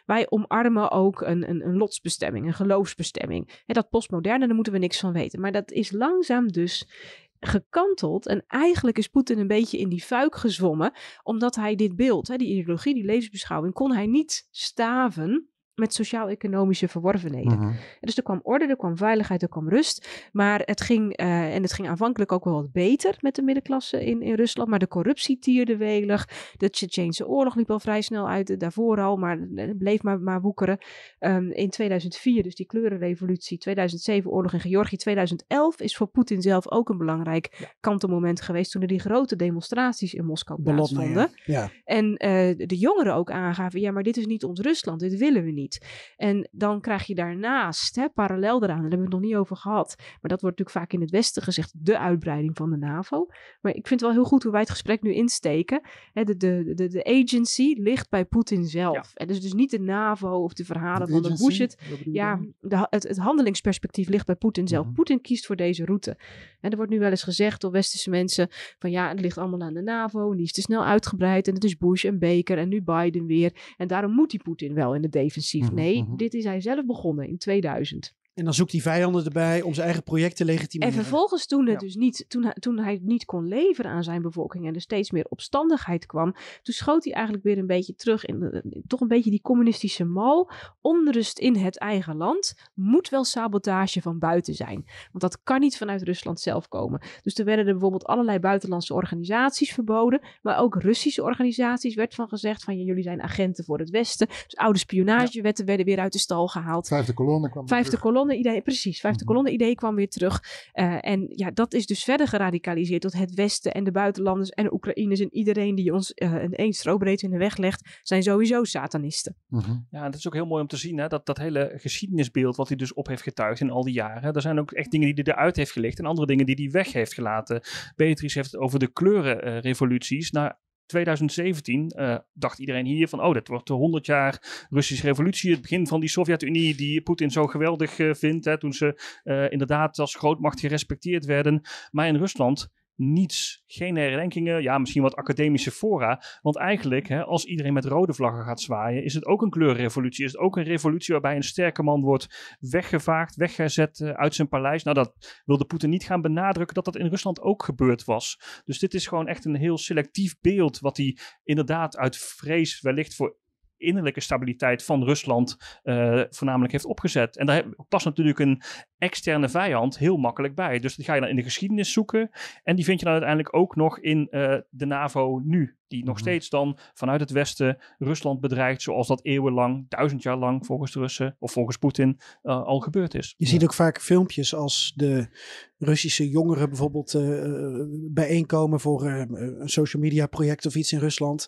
E: Wij omarmen ook een, een, een lotsbestemming, een geloofsbestemming. En dat postmoderne, daar moeten we niks van weten. Maar dat is langzaam dus gekanteld. En eigenlijk is Poetin een beetje in die fuik gezwommen. Omdat hij dit beeld, die ideologie, die levensbeschouwing, kon hij niet staven met sociaal-economische verworvenheden.
B: Mhm.
E: Dus er kwam orde, er kwam veiligheid, er kwam rust. Maar het ging, eh, en het ging aanvankelijk ook wel wat beter met de middenklasse in, in Rusland. Maar de corruptie tierde welig. De Tsjetsjeense oorlog liep al vrij snel uit, eh, daarvoor al, maar het bleef maar, maar woekeren. Ehm, in 2004, dus die kleurenrevolutie, 2007 oorlog in Georgië, 2011 is voor Poetin zelf ook een belangrijk kantelmoment geweest. Toen er die grote demonstraties in Moskou plaatsvonden.
C: ja. ja.
E: En eh, de jongeren ook aangaven, ja, maar dit is niet ons Rusland, dit willen we niet. En dan krijg je daarnaast, hè, parallel daaraan, daar hebben we het nog niet over gehad, maar dat wordt natuurlijk vaak in het Westen gezegd, de uitbreiding van de NAVO. Maar ik vind het wel heel goed hoe wij het gesprek nu insteken. Hè, de, de, de, de agency ligt bij Poetin zelf. En dus, dus niet de NAVO of de verhalen van de
B: Agency? je
E: Ja, de, het, het handelingsperspectief ligt bij Poetin zelf. Poetin kiest voor deze route. En er wordt nu wel eens gezegd door westerse mensen van ja, het ligt allemaal aan de NAVO en die is te snel uitgebreid en het is Bush en Baker en nu Biden weer. En daarom moet die Poetin wel in het defensief.
B: Mhm,
E: Nee,
B: mhm.
E: dit is hij zelf begonnen in 2000.
C: En dan zoekt hij vijanden erbij om zijn eigen project te legitimeren.
E: En vervolgens toen, het
D: Ja.
E: dus niet, toen, hij, toen hij niet kon leveren aan zijn bevolking en er steeds meer opstandigheid kwam, toen schoot hij eigenlijk weer een beetje terug in de- toch een beetje die communistische mal. Onrust in het eigen land moet wel sabotage van buiten zijn. Want dat kan niet vanuit Rusland zelf komen. Dus er werden er bijvoorbeeld allerlei buitenlandse organisaties verboden, maar ook Russische organisaties werd van gezegd van ja, jullie zijn agenten voor het Westen. Dus oude spionagewetten werden weer uit de stal gehaald.
B: Vijfde kolonne kwam
E: Vijfde
B: terug.
E: Kolonne idee, precies. Vijfde
B: Mhm.
E: kolonne idee kwam weer terug. Eh, en ja, dat is dus verder geradicaliseerd tot het Westen en de buitenlanders en de Oekraïners en iedereen die ons eh, een één strobreedte in de weg legt, zijn sowieso satanisten.
B: Mhm.
D: Ja, dat is ook heel mooi om te zien, hè? Dat, dat hele geschiedenisbeeld wat hij dus op heeft getuigd in al die jaren. Er zijn ook echt dingen die hij eruit heeft gelicht en andere dingen die hij weg heeft gelaten. Beatrice heeft het over de kleurenrevoluties. nou, 2017 eh, dacht iedereen hier van, oh, dit wordt de 100 jaar Russische revolutie. Het begin van die Sovjet-Unie die Poetin zo geweldig eh, vindt. Hè, toen ze eh, inderdaad als grootmacht gerespecteerd werden. Maar in Rusland niets. Geen herdenkingen. Ja, misschien wat academische fora. Want eigenlijk, hè, als iedereen met rode vlaggen gaat zwaaien, is het ook een kleurrevolutie. Is het ook een revolutie waarbij een sterke man wordt weggevaagd, weggezet eh, uit zijn paleis. Nou, dat wilde Poetin niet gaan benadrukken dat dat in Rusland ook gebeurd was. Dus dit is gewoon echt een heel selectief beeld. Wat hij inderdaad uit vrees wellicht voor innerlijke stabiliteit van Rusland eh, voornamelijk heeft opgezet. En daar past natuurlijk een externe vijand heel makkelijk bij. Dus die ga je dan in de geschiedenis zoeken. En die vind je dan uiteindelijk ook nog in eh, de NAVO nu. Die nog
B: Mhm.
D: steeds dan vanuit het Westen Rusland bedreigt. Zoals dat eeuwenlang, duizend jaar lang volgens de Russen of volgens Poetin eh, al gebeurd is.
C: Je ziet ook vaak filmpjes als de Russische jongeren bijvoorbeeld eh, bijeenkomen voor eh, een social media project of iets in Rusland.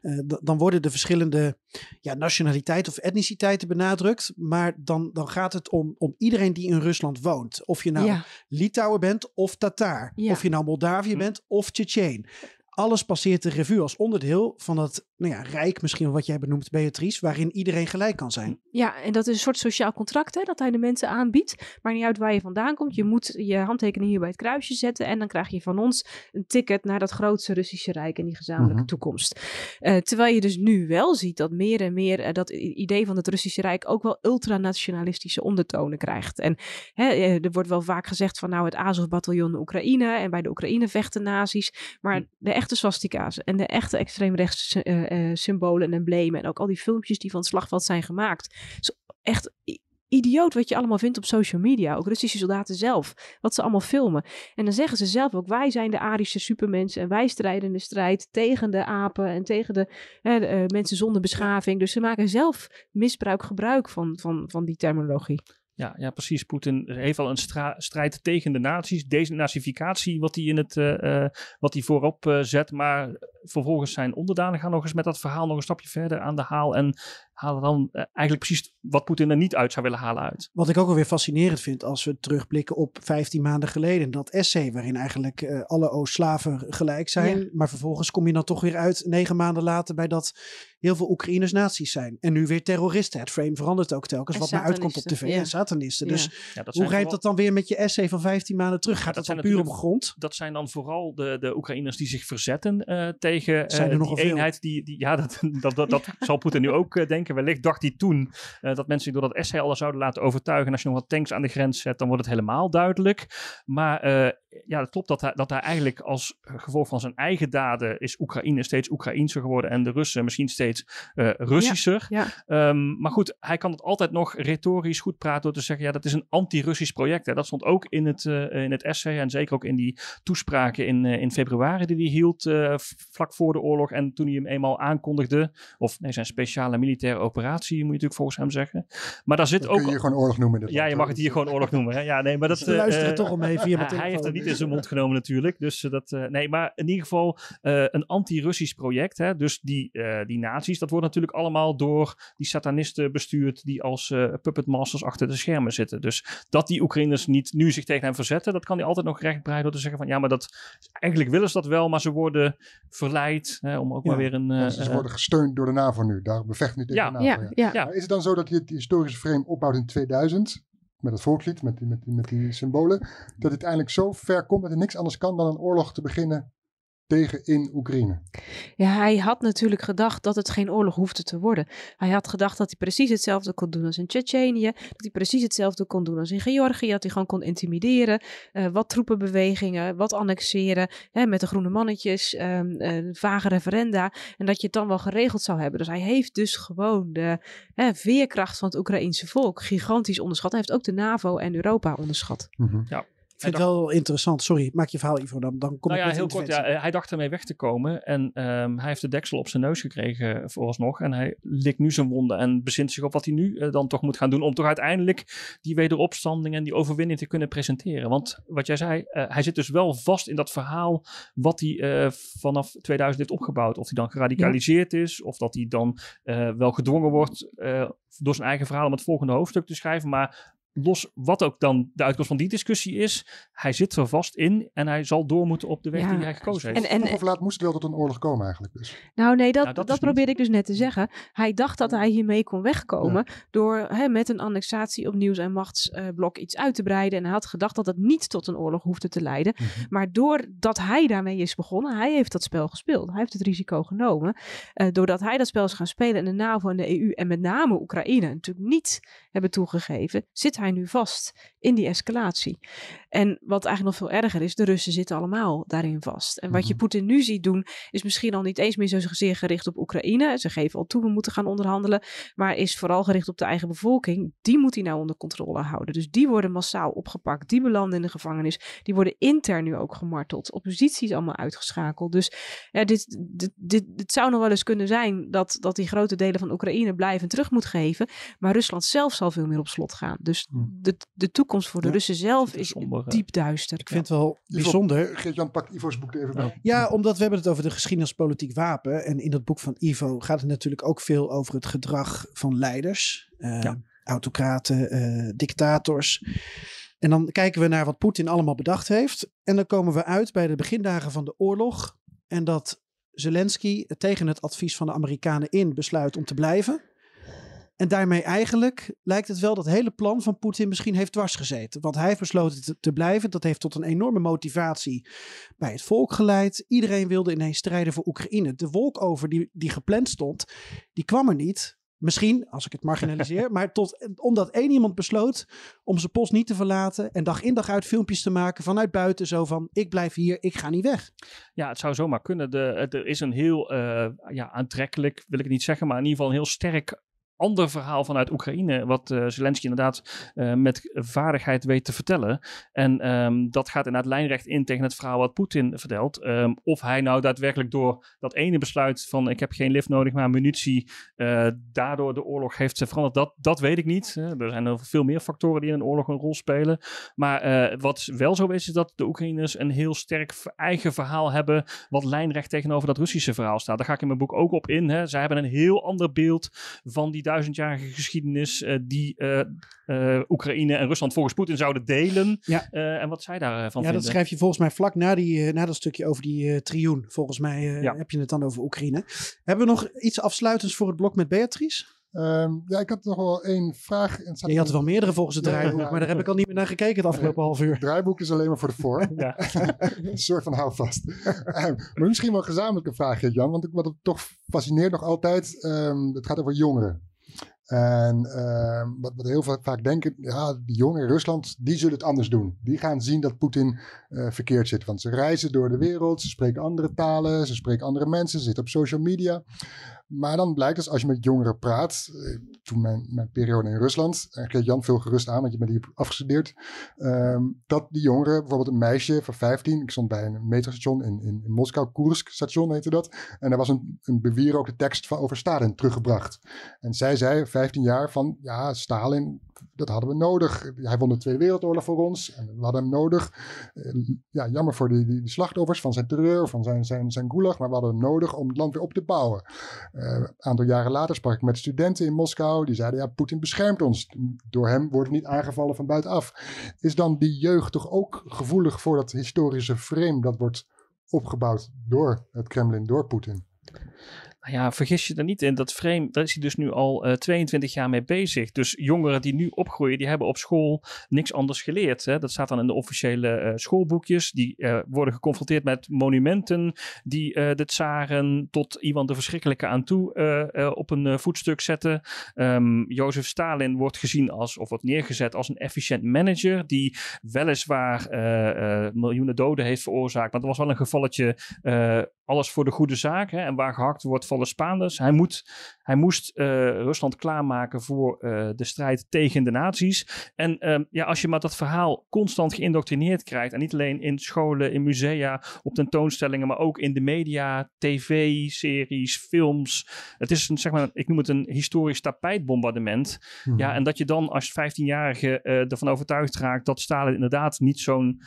C: Eh, dan worden de verschillende ja, nationaliteiten of etniciteiten benadrukt. Maar dan, dan gaat het om, om iedereen die in Rusland woont. Of je nou
E: ja.
C: Litouwen bent of Tataar.
E: Ja.
C: Of je nou Moldavië
D: Hm.
C: bent of Tsjetsjeen. Alles passeert de revue als onderdeel van dat nou ja, rijk, misschien wat jij benoemt, Beatrice, waarin iedereen gelijk kan zijn.
E: Ja, en dat is een soort sociaal contract hè, dat hij de mensen aanbiedt. Maar niet uit waar je vandaan komt. Je moet je handtekening hier bij het kruisje zetten. En dan krijg je van ons een ticket naar dat grootste Russische Rijk en die gezamenlijke
B: Mhm.
E: toekomst. Eh, terwijl je dus nu wel ziet dat meer en meer eh, dat idee van het Russische Rijk ook wel ultranationalistische ondertonen krijgt. En hè, eh, er wordt wel vaak gezegd van nou het Azov-bataljon Oekraïne. En bij de Oekraïne vechten nazi's. Maar de echte swastika's en de echte extreemrechtse eh, symbolen en emblemen. En ook al die filmpjes die van het slagveld zijn gemaakt. Zo echt idioot wat je allemaal vindt op social media. Ook Russische soldaten zelf. Wat ze allemaal filmen. En dan zeggen ze zelf ook, wij zijn de Arische supermensen. En wij strijden de strijd tegen de apen en tegen de, hè, de, eh, mensen zonder beschaving. Dus ze maken zelf misbruik, gebruik van, van, van die terminologie.
D: Ja, ja, precies. Poetin heeft al een strijd tegen de nazi's. Denazificatie, wat hij in het, eh, wat hij voorop zet. Maar vervolgens zijn onderdanen gaan nog eens met dat verhaal nog een stapje verder aan de haal. En halen dan eh, eigenlijk precies wat Poetin er niet uit zou willen halen uit.
C: Wat ik ook alweer fascinerend vind als we terugblikken op 15 maanden geleden. Dat essay waarin eigenlijk eh, alle Oost-Slaven gelijk zijn.
E: Ja.
C: Maar vervolgens kom je dan toch weer uit negen maanden later bij dat heel veel Oekraïners nazi's zijn. En nu weer terroristen. Het frame verandert ook telkens
E: En
C: wat maar uitkomt op tv.
E: ja.
C: En satanisten.
E: Ja.
C: Dus
D: Ja,
C: hoe rijmt dat dan weer met je essay van 15 maanden terug? Gaat
D: dat
C: dat dan
D: zijn
C: puur om grond?
D: dat zijn dan vooral de, de Oekraïners die zich verzetten eh, tegen
C: Zijn er
D: eh,
C: nogal
D: die
C: veel.
D: eenheid. Die, die, ja, dat, (laughs) dat, dat, dat zal Poetin nu ook eh, denken. Wellicht dacht hij toen eh, dat mensen zich door dat essay al zouden laten overtuigen. En als je nog wat tanks aan de grens zet, dan wordt het helemaal duidelijk. Maar ja, het klopt dat hij, dat hij eigenlijk als gevolg van zijn eigen daden is Oekraïne steeds Oekraïenser geworden en de Russen misschien steeds eh Russischer.
E: Ja,
D: Ehm, maar goed, hij kan het altijd nog retorisch goed praten door te zeggen, ja, dat is een anti-Russisch project. Hè. Dat stond ook in het, eh, in het essay en zeker ook in die toespraken in, eh, in februari die hij hield eh, vlak voor de oorlog. En toen hij hem eenmaal aankondigde, of nee, zijn speciale militaire operatie, moet je natuurlijk volgens hem zeggen. Maar daar zit ook...
B: kun je hier gewoon oorlog noemen.
D: Ja,
B: land,
D: je mag het hier gewoon oorlog noemen. Hè? Ja, nee, maar dat...
C: Ze
D: eh,
C: luisteren
D: eh,
C: toch al mee via mijn
D: hij- hij
C: telefoon.
D: heeft het niet in zijn mond genomen natuurlijk. Dus eh, dat, eh, nee, maar in ieder geval eh, een anti-Russisch project. Hè? Dus die, eh, die nazi's, dat wordt natuurlijk allemaal door die satanisten bestuurd die als eh puppet masters achter de schermen zitten. Dus dat die Oekraïners niet nu zich tegen hem verzetten, dat kan hij altijd nog rechtbreiden door te zeggen van ja, maar dat, eigenlijk willen ze dat wel, maar ze worden verleid hè, om ook
C: Ja.
D: maar weer een... eh,
B: ze worden gesteund door de NAVO nu. Daar bevechten nu tegen
D: Ja.
B: de NAVO.
E: ja,
B: ja.
E: ja.
D: Ja.
B: Maar is het dan zo dat je het historische frame opbouwt in 2000? Met het volkslied, met die, met, die, met die symbolen. Dat het uiteindelijk zo ver komt dat er niks anders kan dan een oorlog te beginnen tegen in Oekraïne.
E: Ja, hij had natuurlijk gedacht dat het geen oorlog hoefde te worden. Hij had gedacht dat hij precies hetzelfde kon doen als in Tsjetsjenië. Dat hij precies hetzelfde kon doen als in Georgië. Dat hij gewoon kon intimideren. eh, wat troepenbewegingen, wat annexeren. Hè, met de groene mannetjes, ehm, eh, vage referenda. En dat je het dan wel geregeld zou hebben. Dus hij heeft dus gewoon de hè, veerkracht van het Oekraïense volk gigantisch onderschat. Hij heeft ook de NAVO en Europa onderschat.
C: Ik vind het wel interessant. Sorry, maak je verhaal Ivo. Dan, dan kom
D: nou
C: ik
D: ja, heel kort. Ja, eh, hij dacht ermee weg te komen. En ehm, hij heeft de deksel op zijn neus gekregen vooralsnog. En hij likt nu zijn wonden en bezint zich op wat hij nu eh, dan toch moet gaan doen. Om toch uiteindelijk die wederopstanding en die overwinning te kunnen presenteren. Want wat jij zei, eh, hij zit dus wel vast in dat verhaal wat hij eh, vanaf 2000 heeft opgebouwd. Of hij dan geradicaliseerd is. Of dat hij dan eh, wel gedwongen wordt eh, door zijn eigen verhaal om het volgende hoofdstuk te schrijven. Maar los wat ook dan de uitkomst van die discussie is, hij zit er vast in en hij zal door moeten op de weg
E: Ja.
D: die hij gekozen heeft.
E: En,
B: of laat moest het wel tot een oorlog komen eigenlijk. Dus.
E: Nou nee, dat,
D: Nou, dat
E: dat,
D: is niet.
E: probeerde ik dus net te zeggen. Hij dacht dat hij hiermee kon wegkomen door hè, met een annexatie op nieuws- en machtsblok iets uit te breiden. En hij had gedacht dat het niet tot een oorlog hoefde te leiden. Maar doordat hij daarmee is begonnen, hij heeft dat spel gespeeld. Hij heeft het risico genomen. Eh, doordat hij dat spel is gaan spelen en de NAVO en de EU en met name Oekraïne natuurlijk niet hebben toegegeven, zit hij nu vast in die escalatie. En wat eigenlijk nog veel erger is, de Russen zitten allemaal daarin vast. En wat je Poetin nu ziet doen, is misschien al niet eens meer zozeer gericht op Oekraïne. Ze geven al toe, we moeten gaan onderhandelen. Maar is vooral gericht op de eigen bevolking. Die moet hij nou onder controle houden. Dus die worden massaal opgepakt. Die belanden in de gevangenis. Die worden intern nu ook gemarteld. Oppositie is allemaal uitgeschakeld. Dus ja, dit, dit, dit, dit zou nog wel eens kunnen zijn dat, dat die grote delen van Oekraïne blijven terug moet geven. Maar Rusland zelf zal veel meer op slot gaan. Dus de, de toekomst voor de
C: Ja,
E: Russen zelf is
D: somber,
E: diep duister.
C: Ik vind het wel bijzonder.
B: Geert-Jan pakt Ivo's boek er even bij.
C: Ja, omdat we hebben het over de geschiedenis politiek wapen. En in dat boek van Ivo gaat het natuurlijk ook veel over het gedrag van leiders. eh,
D: Ja.
C: Autocraten, eh, dictators. En dan kijken we naar wat Poetin allemaal bedacht heeft. En dan komen we uit bij de begindagen van de oorlog. En dat Zelensky tegen het advies van de Amerikanen in besluit om te blijven. En daarmee eigenlijk lijkt het wel dat het hele plan van Poetin misschien heeft dwarsgezeten. Want hij heeft besloten te, te blijven. Dat heeft tot een enorme motivatie bij het volk geleid. Iedereen wilde ineens strijden voor Oekraïne. De wolk over die, die gepland stond, die kwam er niet. Misschien, als ik het marginaliseer. (laughs) maar tot, omdat één iemand besloot om zijn post niet te verlaten. En dag in dag uit filmpjes te maken vanuit buiten. Zo van, ik blijf hier, ik ga niet weg.
D: Ja, het zou zomaar kunnen. De, er is een heel eh, ja, aantrekkelijk, wil ik het niet zeggen, maar in ieder geval een heel sterk ander verhaal vanuit Oekraïne, wat uh, Zelensky inderdaad uh, met vaardigheid weet te vertellen. En um, dat gaat inderdaad lijnrecht in tegen het verhaal wat Poetin vertelt. Um, of hij nou daadwerkelijk door dat ene besluit van ik heb geen lift nodig, maar munitie, uh, daardoor de oorlog heeft veranderd, dat, dat weet ik niet. er zijn veel meer factoren die in een oorlog een rol spelen. Maar wat wel zo is, is dat de Oekraïners een heel sterk eigen verhaal hebben, wat lijnrecht tegenover dat Russische verhaal staat. Daar ga ik in mijn boek ook op in. Hè. Zij hebben een heel ander beeld van die duizendjarige geschiedenis uh, die uh, uh, Oekraïne en Rusland volgens Poetin zouden delen. Ja. en wat zij daarvan ja, vinden.
C: Ja, dat schrijf je volgens mij vlak na, die, na dat stukje over die trioen. Volgens mij ja. heb je het dan over Oekraïne. Hebben we nog iets afsluitends voor het blok met Beatrice?
B: Um, ja, ik had nog wel één vraag. En
C: je had er wel meerdere volgens het draaiboek, ja, maar daar heb ik al niet meer naar gekeken het afgelopen half uur. Het
B: draaiboek is alleen maar voor de voor. (laughs) (laughs) een soort van houvast. um, maar misschien wel een gezamenlijke vraag, Jan, want wat het toch fascineert nog altijd, um, het gaat over jongeren. En uh, wat, heel vaak denken, ja, die jongeren in Rusland, die zullen het anders doen. Die gaan zien dat Poetin uh, verkeerd zit. Want ze reizen door de wereld, ze spreken andere talen, ze spreken andere mensen, ze zitten op social media. Maar dan blijkt dus als je met jongeren praat, eh, toen mijn, periode in Rusland, en geeft Jan veel gerust aan, want je bent hier afgestudeerd, um, dat die jongeren, bijvoorbeeld een meisje van 15, ik stond bij een metrostation in, in, Moskou, Koersk station heette dat, en daar was een, een bewierookte tekst van over Stalin teruggebracht. En zij zei, 15 jaar, van ja, Stalin, dat hadden we nodig. Hij won de Tweede Wereldoorlog voor ons en we hadden hem nodig. Uh, ja, jammer voor die, die, slachtoffers van zijn terreur, van zijn, zijn, zijn gulag, maar we hadden hem nodig om het land weer op te bouwen. Uh, een aantal jaren later sprak ik met studenten in Moskou. Die zeiden, ja, Poetin beschermt ons. Door hem wordt het niet aangevallen van buitenaf. Is dan die jeugd toch ook gevoelig voor dat historische frame dat wordt opgebouwd door het Kremlin, door Poetin?
D: Nou ja, vergis je er niet in. Dat frame, daar is hij dus nu al uh, 22 jaar mee bezig. Dus jongeren die nu opgroeien, die hebben op school niks anders geleerd. Hè? Dat staat dan in de officiële uh, schoolboekjes. Die uh, worden geconfronteerd met monumenten die de tsaren tot iemand de verschrikkelijke aan toe op een voetstuk zetten. Um, Jozef Stalin wordt gezien als, of wordt neergezet als een efficiënt manager. Die weliswaar miljoenen doden heeft veroorzaakt. Maar dat was wel een gevalletje alles voor de goede zaak. Hè? En waar gehakt wordt, vallen Spaanders. Hij, moet, hij moest uh, Rusland klaarmaken voor uh, de strijd tegen de nazi's. En uh, ja, als je maar dat verhaal constant geïndoctrineerd krijgt. En niet alleen in scholen, in musea, op tentoonstellingen, maar ook in de media, tv-series, films. Het is een, zeg maar, ik noem het een historisch tapijtbombardement. Hmm. Ja, en dat je dan als 15-jarige ervan overtuigd raakt dat Stalin inderdaad niet zo'n,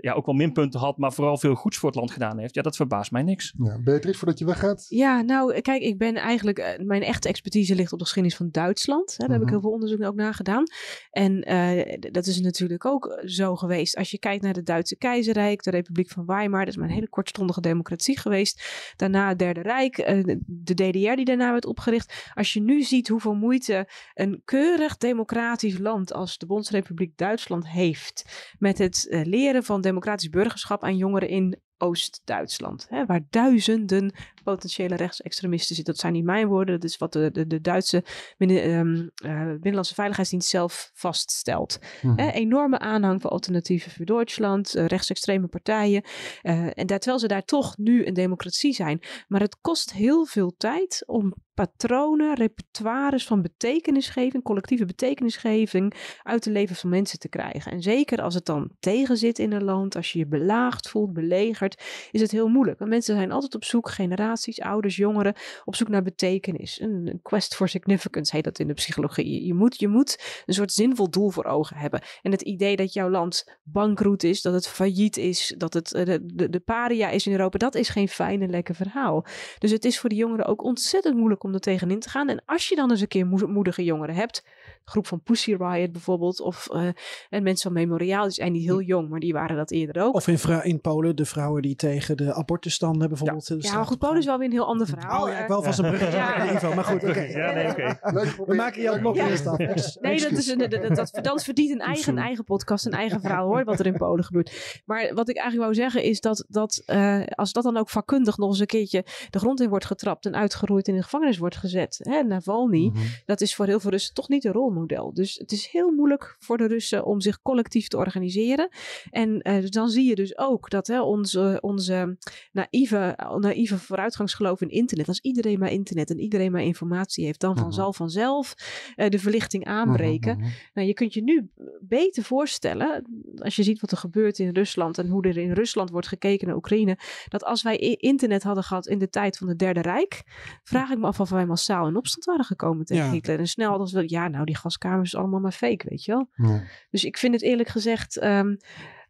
D: ja, ook wel minpunten had, maar vooral veel goeds voor het land gedaan heeft. Ja, dat verbaast mij niks.
B: Ja, Beatrice, voordat je weggaat.
E: Ja, nou, kijk, ik ben eigenlijk, uh, mijn echte expertise ligt op de geschiedenis van Duitsland. Hè, daar mm -hmm. heb ik heel veel onderzoek ook naar gedaan. En uh, dat is natuurlijk ook zo geweest. Als je kijkt naar het Duitse keizerrijk, de Republiek van Weimar, dat is maar een hele kortstondige democratie geweest. Daarna het Derde Rijk, uh, de DDR die daarna werd opgericht. Als je nu ziet hoeveel moeite een keurig democratisch land als de Bondsrepubliek Duitsland heeft met het leren van democratisch burgerschap aan jongeren in Oost-Duitsland, waar duizenden potentiële rechtsextremisten zitten. Dat zijn niet mijn woorden, dat is wat de, de, de Duitse binnen, um, uh, Binnenlandse Veiligheidsdienst zelf vaststelt. Hè, enorme aanhang voor alternatieven voor Duitsland, uh, rechtsextreme partijen. Uh, en dat, terwijl ze daar toch nu een democratie zijn. Maar het kost heel veel tijd om patronen, repertoires van betekenisgeving, collectieve betekenisgeving uit de leven van mensen te krijgen. En zeker als het dan tegenzit in een land, als je je belaagd voelt, belegerd, is het heel moeilijk. Want mensen zijn altijd op zoek, generaties, ouders, jongeren, op zoek naar betekenis. Een quest for significance heet dat in de psychologie. Je moet, je moet een soort zinvol doel voor ogen hebben. En het idee dat jouw land bankroet is, dat het failliet is, dat het de, de, de paria is in Europa, dat is geen fijn en lekker verhaal. Dus het is voor de jongeren ook ontzettend moeilijk om om er tegenin te gaan. En als je dan eens een keer moedige jongeren hebt, groep van Pussy Riot bijvoorbeeld, of uh, en mensen van Memoriaal, die zijn niet heel jong, maar die waren dat eerder ook.
C: Of in, in Polen, de vrouwen die tegen de abortusstanden bijvoorbeeld.
E: Ja, ja maar goed, Polen is wel weer een heel ander verhaal.
C: Oh ja, ik wil vast een bruggetje
E: Ja.
C: maar goed, oké.
D: Ja, nee, oké.
C: We maken jou nog af. Ex-
E: Nee, dat, is een, dat, dat, dat, dat verdient een eigen, een eigen podcast, een eigen verhaal hoor, wat er in Polen gebeurt. Maar wat ik eigenlijk wou zeggen is dat, dat eh, als dat dan ook vakkundig nog eens een keertje de grond in wordt getrapt en uitgeroeid in de gevangenis wordt gezet, hè, Navalny,
B: Mhm.
E: dat is voor heel veel Russen toch niet een rolmodel. Dus het is heel moeilijk voor de Russen om zich collectief te organiseren. En eh, dan zie je dus ook dat hè, onze, onze naïeve, naïeve vooruitgangsgeloof in internet, als iedereen maar internet en iedereen maar informatie heeft, dan
B: Mhm.
E: van zal vanzelf eh, de verlichting aanbreken.
B: Mhm, mhm.
E: Nou, je kunt je nu beter voorstellen, als je ziet wat er gebeurt in Rusland en hoe er in Rusland wordt gekeken naar Oekraïne, dat als wij internet hadden gehad in de tijd van het Derde Rijk, vraag ik me af of wij massaal in opstand waren gekomen tegen
C: Ja.
E: Hitler. En snel hadden we, ja, nou, die gaskamers is allemaal maar fake, weet je wel.
B: Ja.
E: Dus ik vind het eerlijk gezegd ehm,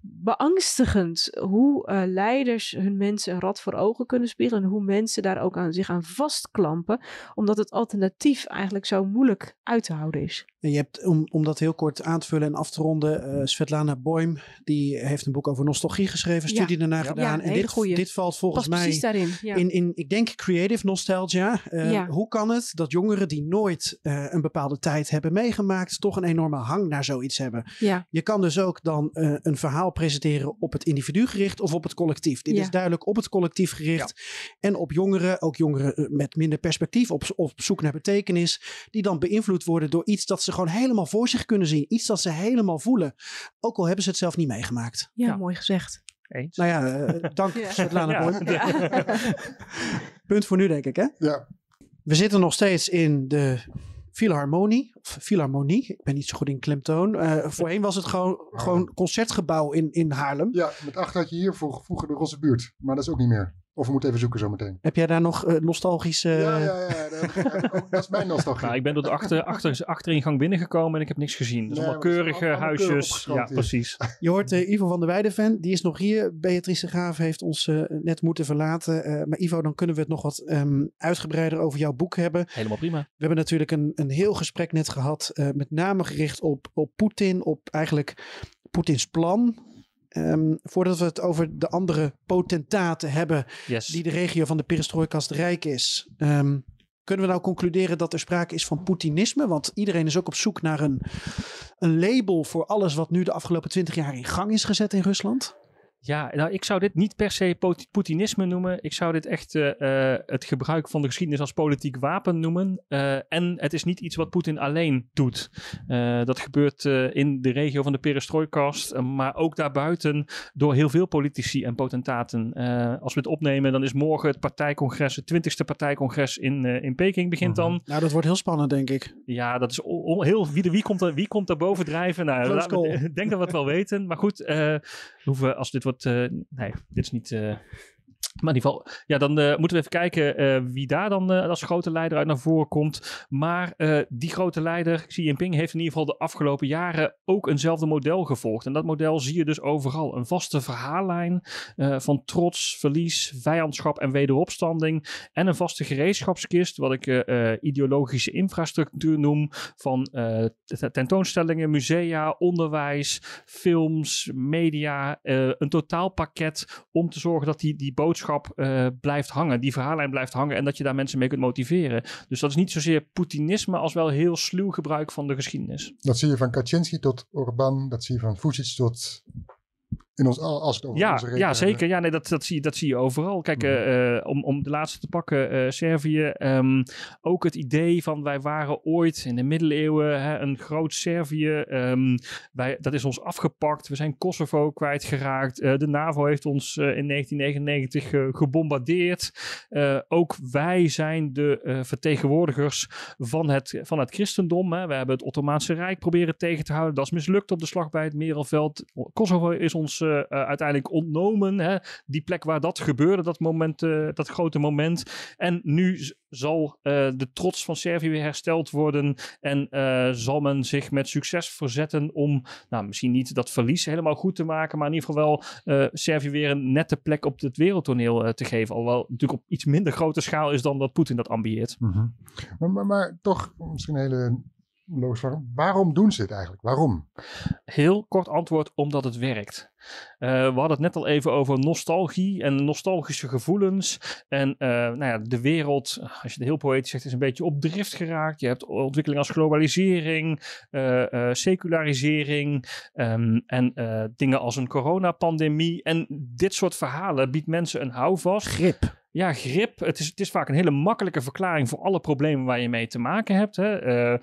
E: beangstigend hoe eh, leiders hun mensen een rad voor ogen kunnen spiegelen en hoe mensen daar ook aan, zich aan vastklampen, omdat het alternatief eigenlijk zo moeilijk uit te houden is.
C: En je hebt, om, om dat heel kort aan te vullen en af te ronden, eh, Svetlana Boym, die heeft een boek over nostalgie geschreven,
E: Ja.
C: studie daarna
E: Ja,
C: gedaan. en dit,
E: goeie.
C: dit valt volgens
E: Pas
C: mij
E: precies daarin. Ja.
C: in, in, ik denk, creative nostalgia. Eh,
E: Ja.
C: Hoe kan het dat jongeren die nooit eh, een bepaalde tijd hebben meegemaakt, toch een enorme hang naar zoiets hebben?
E: ja.
C: Je kan dus ook dan eh, een verhaal presenteren op het individu gericht of op het collectief. Dit
E: Ja.
C: is duidelijk op het collectief gericht. En op jongeren, ook jongeren met minder perspectief, op, op zoek naar betekenis. Die dan beïnvloed worden door iets dat ze gewoon helemaal voor zich kunnen zien. Iets dat ze helemaal voelen. Ook al hebben ze het zelf niet meegemaakt.
E: Ja,
D: Ja.
E: mooi gezegd.
D: Eens.
C: Nou ja, eh, dank (laughs)
E: Ja.
C: Svetlana
D: Ja. (laughs)
C: Punt voor nu denk ik hè.
B: Ja,
C: We zitten nog steeds in de Philharmonie. Of Philharmonie. Ik ben niet zo goed in klemtoon. Eh, voorheen was het gewoon, gewoon concertgebouw in, in Haarlem.
B: ja, met achter had je hier vroeg- vroeger de Rosse Buurt. Maar dat is ook niet meer. Of we moeten even zoeken zometeen.
C: Heb jij daar nog eh, nostalgische...
B: ja, ja, ja. Dat, ik ook- dat is mijn (laughs) nostalgie.
D: Nou, ik ben door de achter, achter, achteringang binnengekomen en ik heb niks gezien. Dus
B: Nee,
D: allemaal keurige
B: allemaal
D: huisjes. Ja,
B: hier.
D: precies.
C: Je hoort eh, Ivo van der Weijden Die is nog hier. Beatrice Graaf heeft ons eh, net moeten verlaten. Eh, maar Ivo, dan kunnen we het nog wat ehm, uitgebreider over jouw boek hebben.
D: Helemaal prima.
C: We hebben natuurlijk een, een heel gesprek net gehad. eh, met name gericht op, op Poetin. Op eigenlijk Poetins plan. Ehm, voordat we het over de andere potentaten hebben.
D: Yes.
C: die de regio van de perestrooikast rijk is. Ehm, kunnen we nou concluderen dat er sprake is van Poetinisme? Want iedereen is ook op zoek naar een, een label voor alles wat nu de afgelopen twintig jaar in gang is gezet in Rusland.
D: Ja, nou, ik zou dit niet per se Poetinisme noemen. Ik zou dit echt eh, eh, het gebruik van de geschiedenis als politiek wapen noemen. Eh, en het is niet iets wat Poetin alleen doet. Dat gebeurt in de regio van de perestrooikast, maar ook daarbuiten door heel veel politici en potentaten. Als we het opnemen, dan is morgen het partijcongres, het 20ste partijcongres in, in Peking begint dan.
C: Nou, dat wordt heel spannend, denk ik.
D: Ja, dat is heel. Wie, wie, komt er, wie komt er boven drijven? Nou, ik (laughs) denk dat we het wel weten. Maar goed, hoeven, als dit wordt. Eh, nee, dit is niet. Maar in ieder geval, ja, dan eh, moeten we even kijken eh, wie daar dan eh, als grote leider uit naar voren komt. Maar die grote leider, Xi Jinping, heeft in ieder geval de afgelopen jaren ook eenzelfde model gevolgd. En dat model zie je dus overal. Een vaste verhaallijn van trots, verlies, vijandschap en wederopstanding. En een vaste gereedschapskist, wat ik ideologische infrastructuur noem. Van tentoonstellingen, musea, onderwijs, films, media. een totaalpakket om te zorgen dat die, die boodschap eh, blijft hangen. Die verhaallijn blijft hangen en dat je daar mensen mee kunt motiveren. Dus dat is niet zozeer Poetinisme als wel heel sluw gebruik van de geschiedenis.
B: Dat zie je van Kaczynski tot Orbán. Dat zie je van Vucic tot... In ons, als het over
D: Ja,
B: onze
D: ja zeker. Ja, nee, dat, dat, zie, je- dat zie je overal. Kijk, eh, eh, om, om de laatste te pakken, eh, Servië. ehm, ook het idee van wij waren ooit in de middeleeuwen hè, een groot Servië. ehm, wij, dat is ons afgepakt. We zijn Kosovo kwijtgeraakt. Eh, de NAVO heeft ons in 1999 eh, gebombardeerd. Ook wij zijn de vertegenwoordigers van het, van het christendom. Hè. We hebben het Ottomaanse Rijk proberen tegen te houden. Dat is mislukt op de slag bij het Merelveld. Kosovo is ons eh, eh, uiteindelijk ontnomen. Hè. Die plek waar dat gebeurde, dat, moment, eh, dat grote moment. En nu zal de trots van Servië weer hersteld worden. En zal men zich met succes verzetten om, nou, misschien niet dat verlies helemaal goed te maken. Maar in ieder geval wel Servië weer een nette plek op het wereldtoneel te geven. Alhoewel natuurlijk op iets minder grote schaal is dan dat Poetin dat ambieert.
B: Mhm. maar, maar, maar toch misschien een hele Waarom, waarom doen ze het eigenlijk? Waarom?
D: Heel kort antwoord, omdat het werkt. Eh, we hadden het net al even over nostalgie en nostalgische gevoelens. En eh, nou ja, de wereld, als je het heel poëtisch zegt, is een beetje op drift geraakt. Je hebt ontwikkeling als globalisering, eh, eh, secularisering ehm, en eh, dingen als een coronapandemie. En dit soort verhalen biedt mensen een houvast.
C: Grip.
D: Ja, grip. Het is, het is vaak een hele makkelijke verklaring voor alle problemen waar je mee te maken hebt. Hè. Eh,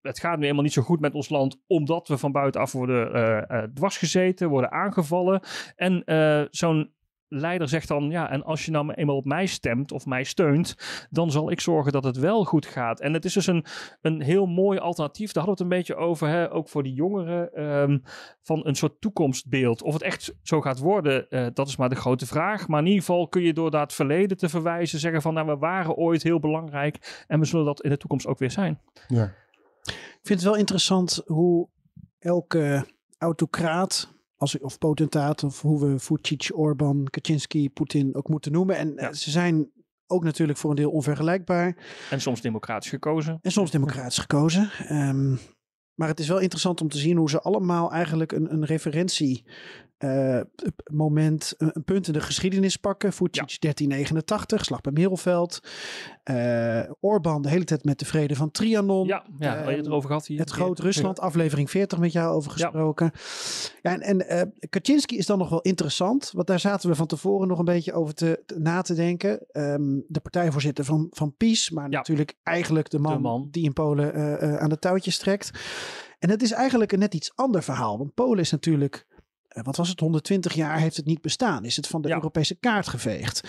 D: het gaat nu helemaal niet zo goed met ons land, omdat we van buitenaf worden eh eh, dwarsgezeten, worden aangevallen. En zo'n leider zegt dan, ja, en als je nou eenmaal op mij stemt of mij steunt, dan zal ik zorgen dat het wel goed gaat. En het is dus een, een heel mooi alternatief. Daar hadden we het een beetje over, hè, ook voor die jongeren, ehm, van een soort toekomstbeeld. Of het echt zo gaat worden, eh, dat is maar de grote vraag. Maar in ieder geval kun je door naar het verleden te verwijzen, zeggen van, nou, we waren ooit heel belangrijk en we zullen dat in de toekomst ook weer zijn.
B: Ja.
C: Ik vind het wel interessant hoe elke autocraat als, of potentaat, of hoe we Vucic, Orbán, Kaczynski, Poetin ook moeten noemen. En eh, ze zijn ook natuurlijk voor een deel onvergelijkbaar.
D: En soms democratisch gekozen.
C: En soms democratisch gekozen. Ehm, maar het is wel interessant om te zien hoe ze allemaal eigenlijk een, een referentie eh, moment, een, punt in de geschiedenis pakken. Vucic 1389, slag bij Merelveld. Eh Orbán de hele tijd met de vrede van Trianon.
D: Ja, ja waar je het over gehad hier.
C: Het Groot Rusland, aflevering 40 met jou over gesproken. Ja, en en eh, Kaczynski is dan nog wel interessant, want daar zaten we van tevoren nog een beetje over te, te- na te denken. Ehm, de partijvoorzitter van, van PiS, maar natuurlijk eigenlijk de man,
D: man.
C: die in Polen eh, eh, aan de touwtjes trekt. En het is eigenlijk een net iets ander verhaal, want Polen is natuurlijk, eh, wat was het, 120 jaar heeft het niet bestaan. Is het van de Europese kaart geveegd.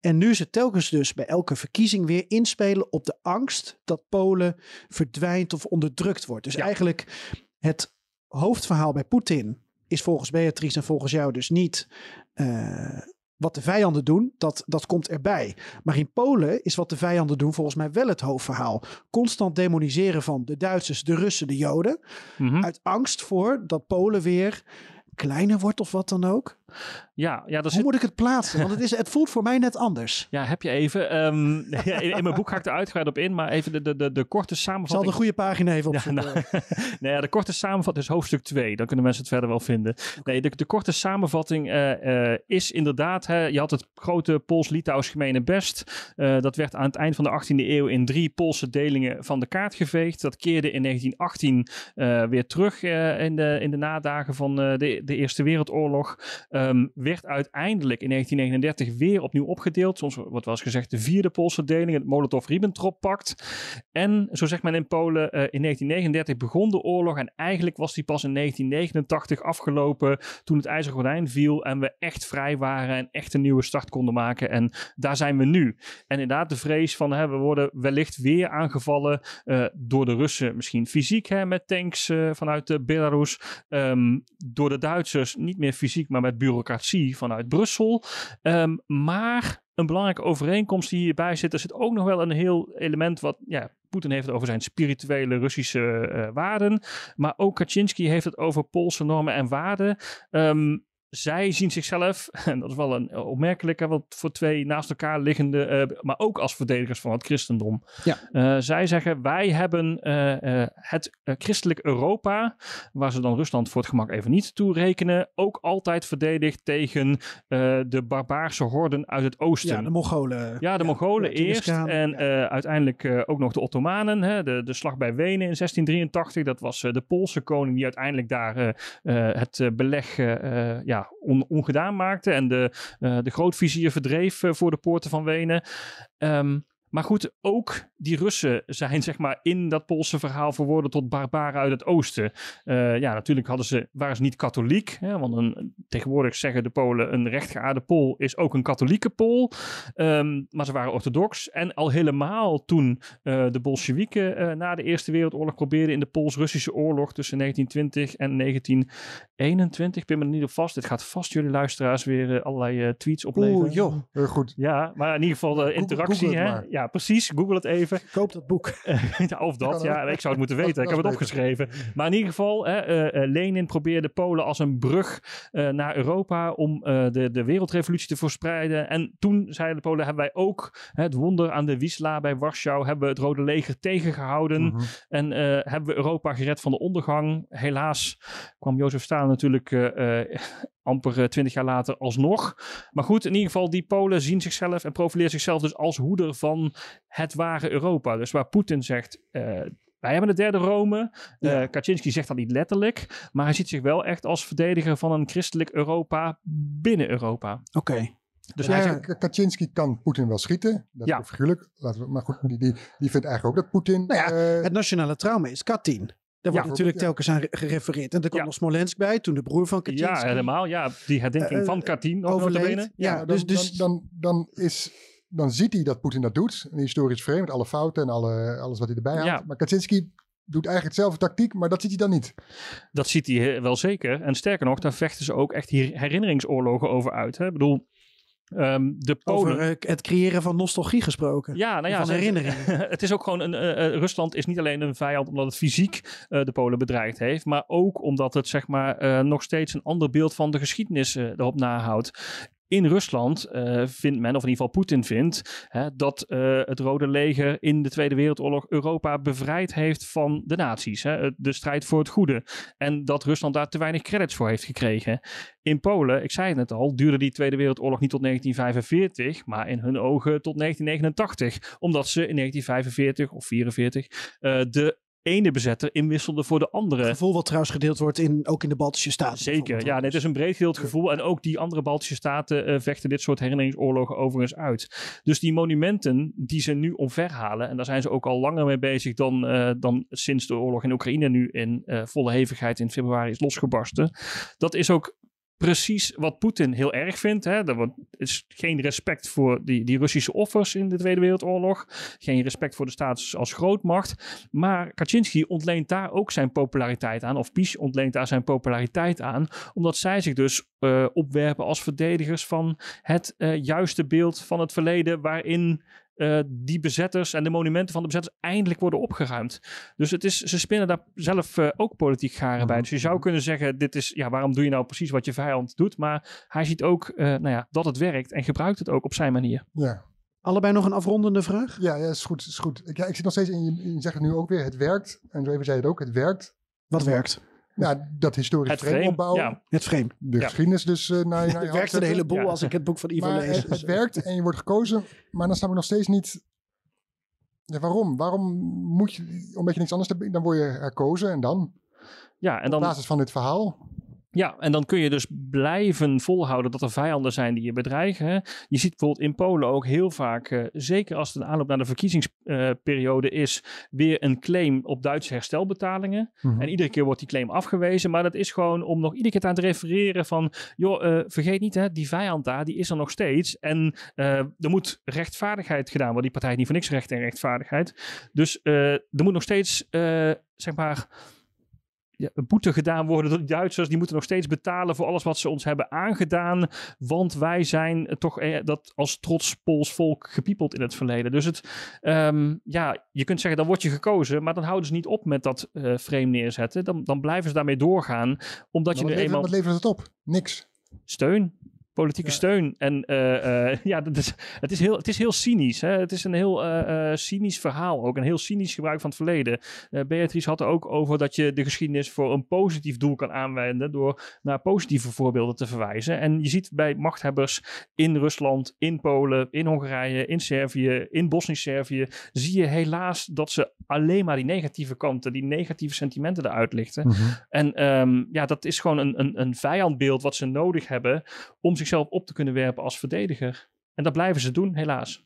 C: En nu ze telkens dus bij elke verkiezing weer inspelen op de angst dat Polen verdwijnt of onderdrukt wordt. Dus eigenlijk het hoofdverhaal bij Poetin is volgens Beatrice en volgens jou dus niet eh, wat de vijanden doen. Dat, dat komt erbij. Maar in Polen is wat de vijanden doen volgens mij wel het hoofdverhaal. Constant demoniseren van de Duitsers, de Russen, de Joden.
D: Mhm.
C: Uit angst voor dat Polen weer kleiner wordt of wat dan ook.
D: Ja, ja,
C: Hoe moet ik het plaatsen? Want het, is, het voelt voor mij net anders. (laughs)
D: Ja, heb je even. ehm, (laughs) in, in mijn boek ga ik er uitgebreid op in, maar even de, de, de, de korte
C: Ik zal
D: samenvatting.
C: de goede pagina even
D: Ja,
C: opzoeken.
D: nou, (laughs) nou ja, de korte samenvatting is hoofdstuk 2. Dan kunnen mensen het verder wel vinden. Nee, de, de korte samenvatting eh, eh, is inderdaad... Hè, je had het grote Pools-Litouws gemene best. Eh, dat werd aan het eind van de 18e eeuw in drie Poolse delingen van de kaart geveegd. Dat keerde in 1918 eh, weer terug in, de, in de nadagen van de, de Eerste Wereldoorlog. Ehm, werd uiteindelijk in 1939 weer opnieuw opgedeeld. Soms wordt wel eens gezegd de vierde Poolse deling, het Molotov-Ribbentrop-pact. En zo zegt men in Polen, eh, in 1939 begon de oorlog en eigenlijk was die pas in 1989 afgelopen toen het ijzeren gordijn viel en we echt vrij waren en echt een nieuwe start konden maken. En daar zijn we nu. En inderdaad de vrees van hè, we worden wellicht weer aangevallen eh, door de Russen, misschien fysiek hè, met tanks eh, vanuit Belarus. Ehm, door de Duitsers niet meer fysiek, maar met bureaucratie vanuit Brussel. Ehm, maar een belangrijke overeenkomst die hierbij zit, er zit ook nog wel een heel element wat ja, Poetin heeft het over zijn spirituele Russische eh, waarden. Maar ook Kaczynski heeft het over Poolse normen en waarden. Ehm, zij zien zichzelf, (laughs) en dat is wel een opmerkelijke, want voor twee naast elkaar liggende, eh, maar ook als verdedigers van het christendom.
C: Ja.
D: Eh, zij zeggen, wij hebben eh, eh, het eh, christelijk Europa, waar ze dan Rusland voor het gemak even niet toe rekenen, ook altijd verdedigd tegen eh, de barbaarse horden uit het oosten.
C: Ja, de Mongolen.
D: Ja, de Mongolen
C: de
D: eerst en eh, uiteindelijk eh, ook nog de Ottomanen. Hè, de, de slag bij Wenen in 1683, dat was eh, de Poolse koning die uiteindelijk daar eh, eh, het eh, beleg eh, eh, on- ongedaan maakte en de, eh, de grootvizier verdreef eh, voor de poorten van Wenen. Ehm, maar goed, ook die Russen zijn zeg maar in dat Poolse verhaal verworden tot barbaren uit het oosten. Eh, ja, natuurlijk hadden ze, waren ze niet katholiek. Hè, want een, tegenwoordig zeggen de Polen een rechtgeaarde Pool is ook een katholieke Pool. Ehm, maar ze waren orthodox. En al helemaal toen eh, de Bolsjewieken eh, na de Eerste Wereldoorlog probeerden in de Pools-Russische oorlog tussen 1920 en 1921. Ik ben me er niet op vast. Dit gaat vast jullie luisteraars weer allerlei tweets opleveren.
C: Oeh, joh.
B: Heel goed.
D: Ja, maar in ieder geval de interactie.
B: Google
D: hè? Ja, precies. Google het even. (laughs)
C: Koop dat boek. (laughs)
D: Ja, of dat, ja. Ik zou het moeten
B: Dat-
D: weten. Ik heb het opgeschreven. Maar in ieder geval, hè, eh, eh, Lenin probeerde Polen als een brug eh, naar Europa om de, de wereldrevolutie te verspreiden. En toen zeiden de Polen, hebben wij ook hè, het wonder aan de Wisla bij Warschau, hebben we het Rode Leger tegengehouden.
B: Mhm.
D: En hebben we Europa gered van de ondergang. Helaas kwam Jozef Stalin natuurlijk amper twintig jaar later alsnog. Maar goed, in ieder geval, die Polen zien zichzelf en profileren zichzelf dus als hoeder van het ware Europa. Dus waar Poetin zegt, eh, wij hebben het derde Rome.
C: Ja.
D: Eh, Kaczynski zegt dat niet letterlijk, maar hij ziet zich wel echt als verdediger van een christelijk Europa binnen Europa.
C: Oké.
D: Dus
C: Ja,
D: hij
C: ja.
D: zegt,
B: Kaczynski kan Poetin wel schieten. Dat
D: Ja.
B: is figuurlijk. Laten we, maar goed, die, die, die vindt eigenlijk ook dat Poetin...
C: Nou ja,
B: eh,
C: Het nationale trauma is Katyn. Daar wordt natuurlijk telkens aan re- gerefereerd. En er kwam nog Smolensk bij, toen de broer van Kaczynski
D: ja, helemaal. Ja, die herdenking
C: Eh,
D: van Katyn. notabene.
C: Ja,
B: dan,
C: dus, dus
B: dan, dan, dan, is, dan ziet hij dat Poetin dat doet. Een historisch frame met alle fouten en alle, alles wat hij erbij haalt.
D: Ja.
B: Maar Kaczynski doet eigenlijk hetzelfde tactiek, maar dat ziet hij dan niet.
D: Dat ziet hij eh, wel zeker. En sterker nog, daar vechten ze ook echt hier herinneringsoorlogen over uit. Hè? Ik bedoel, ehm, de Polen...
C: over eh, het creëren van nostalgie gesproken.
D: Ja, nou ja,
C: van herinneringen. (laughs)
D: het is ook gewoon een. eh, eh, Rusland is niet alleen een vijand omdat het fysiek de Polen bedreigd heeft, maar ook omdat het zeg maar nog steeds een ander beeld van de geschiedenis erop nahoudt. In Rusland eh, vindt men, of in ieder geval Poetin vindt, hè, dat eh, het Rode Leger in de Tweede Wereldoorlog Europa bevrijd heeft van de nazi's. Hè, de strijd voor het goede. En dat Rusland daar te weinig credits voor heeft gekregen. In Polen, ik zei het net al, duurde die Tweede Wereldoorlog niet tot 1945, maar in hun ogen tot 1989. Omdat ze in 1945 of 44 eh, de ene bezetter inwisselde voor de
C: Het
D: andere.
C: gevoel wat trouwens gedeeld wordt in, ook in de Baltische Staten.
D: Zeker, ja, dit is een breed gedeeld gevoel. En ook die andere Baltische staten eh, vechten dit soort herinneringsoorlogen overigens uit. Dus die monumenten die ze nu omverhalen, en daar zijn ze ook al langer mee bezig dan, eh, dan sinds de oorlog in Oekraïne nu in eh, volle hevigheid in februari is losgebarsten. Dat is ook precies wat Poetin heel erg vindt. Hè. Er is geen respect voor die, die Russische offers in de Tweede Wereldoorlog. Geen respect voor de staat als grootmacht. Maar Kaczynski ontleent daar ook zijn populariteit aan. Of Pies ontleent daar zijn populariteit aan. Omdat zij zich dus eh, opwerpen als verdedigers van het eh, juiste beeld van het verleden. Waarin eh, die bezetters en de monumenten van de bezetters eindelijk worden opgeruimd. Dus het is, ze spinnen daar zelf eh, ook politiek garen bij. Dus je zou kunnen zeggen, dit is, ja, waarom doe je nou precies wat je vijand doet? Maar hij ziet ook eh, nou ja, dat het werkt en gebruikt het ook op zijn manier.
B: Ja,
C: Allebei nog een afrondende vraag?
B: ja, ja is goed. Is goed. Ik, ja, ik zit nog steeds in, je, je zegt het nu ook weer, het werkt. En zo even zei je het ook, het werkt.
C: Wat werkt?
B: Nou, dat historisch
D: Het
B: frame
D: frame,
B: opbouwen.
D: ja.
C: Het frame.
B: De
D: Ja.
B: geschiedenis dus eh, naar, (laughs) je- naar je
C: Het
B: hand
C: werkt een heleboel
D: Ja.
C: als ik het boek van Ivo lees.
B: het, het (laughs) werkt en je wordt gekozen, maar dan snap ik nog steeds niet. Ja, waarom? Waarom moet je, omdat je niks anders hebt, dan word je herkozen en dan?
D: Ja, en
B: Op
D: dan,
B: basis van dit verhaverhaal.
D: Ja, en dan kun je dus blijven volhouden dat er vijanden zijn die je bedreigen. hè. Je ziet bijvoorbeeld in Polen ook heel vaak, eh, zeker als het een aanloop naar de verkiezingsperiode is, weer een claim op Duitse herstelbetalingen.
B: Mhm.
D: En iedere keer wordt die claim afgewezen. Maar dat is gewoon om nog iedere keer aan te refereren van... joh, eh, vergeet niet, hè, die vijand daar, die is er nog steeds. En eh, er moet rechtvaardigheid gedaan worden. Die partij heeft niet voor niks recht en rechtvaardigheid. Dus er moet nog steeds, zeg maar... Boete gedaan worden door de Duitsers. Die moeten nog steeds betalen voor alles wat ze ons hebben aangedaan. Want wij zijn toch eh, dat als trots Pools volk gepiepeld in het verleden. Dus het, ehm, ja, je kunt zeggen, dan word je gekozen. Maar dan houden ze niet op met dat eh frame neerzetten. Dan, dan blijven ze daarmee doorgaan. Omdat je
B: wat,
D: nu
B: levert,
D: eenmaal
B: wat levert het op? Niks.
D: steun. Politieke
B: Ja.
D: steun. En eh, eh, (laughs) ja, dat is, het, is heel, het is heel cynisch. Hè? Het is een heel eh, cynisch verhaal ook. Een heel cynisch gebruik van het verleden. Beatrice had er ook over dat je de geschiedenis voor een positief doel kan aanwenden. Door naar positieve voorbeelden te verwijzen. En je ziet bij machthebbers in Rusland, in Polen, in Hongarije, in Servië, in Bosnisch-Servië. Zie je helaas dat ze alleen maar die negatieve kanten, die negatieve sentimenten eruit lichten.
B: Mhm.
D: En ehm, ja, dat is gewoon een, een, een vijandbeeld wat ze nodig hebben om zichzelf op te kunnen werpen als verdediger. En dat blijven ze doen, helaas.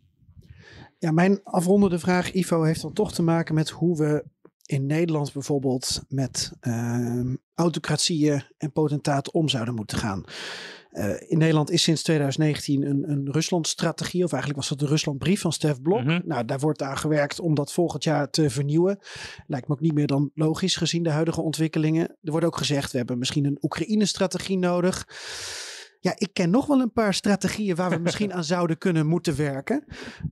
C: Ja, mijn afrondende vraag, Ivo, heeft dan toch te maken met hoe we in Nederland bijvoorbeeld met ehm, autocratieën en potentaten om zouden moeten gaan. Eh, in Nederland is sinds 2019 een, een Rusland-strategie, of eigenlijk was dat de Ruslandbrief van Stef Blok.
D: Mhm.
C: Nou, daar wordt aan gewerkt om dat volgend jaar te vernieuwen. Lijkt me ook niet meer dan logisch gezien de huidige ontwikkelingen. Er wordt ook gezegd, we hebben misschien een Oekraïne-strategie nodig. Ja, ik ken nog wel een paar strategieën waar we (laughs) misschien aan zouden kunnen moeten werken.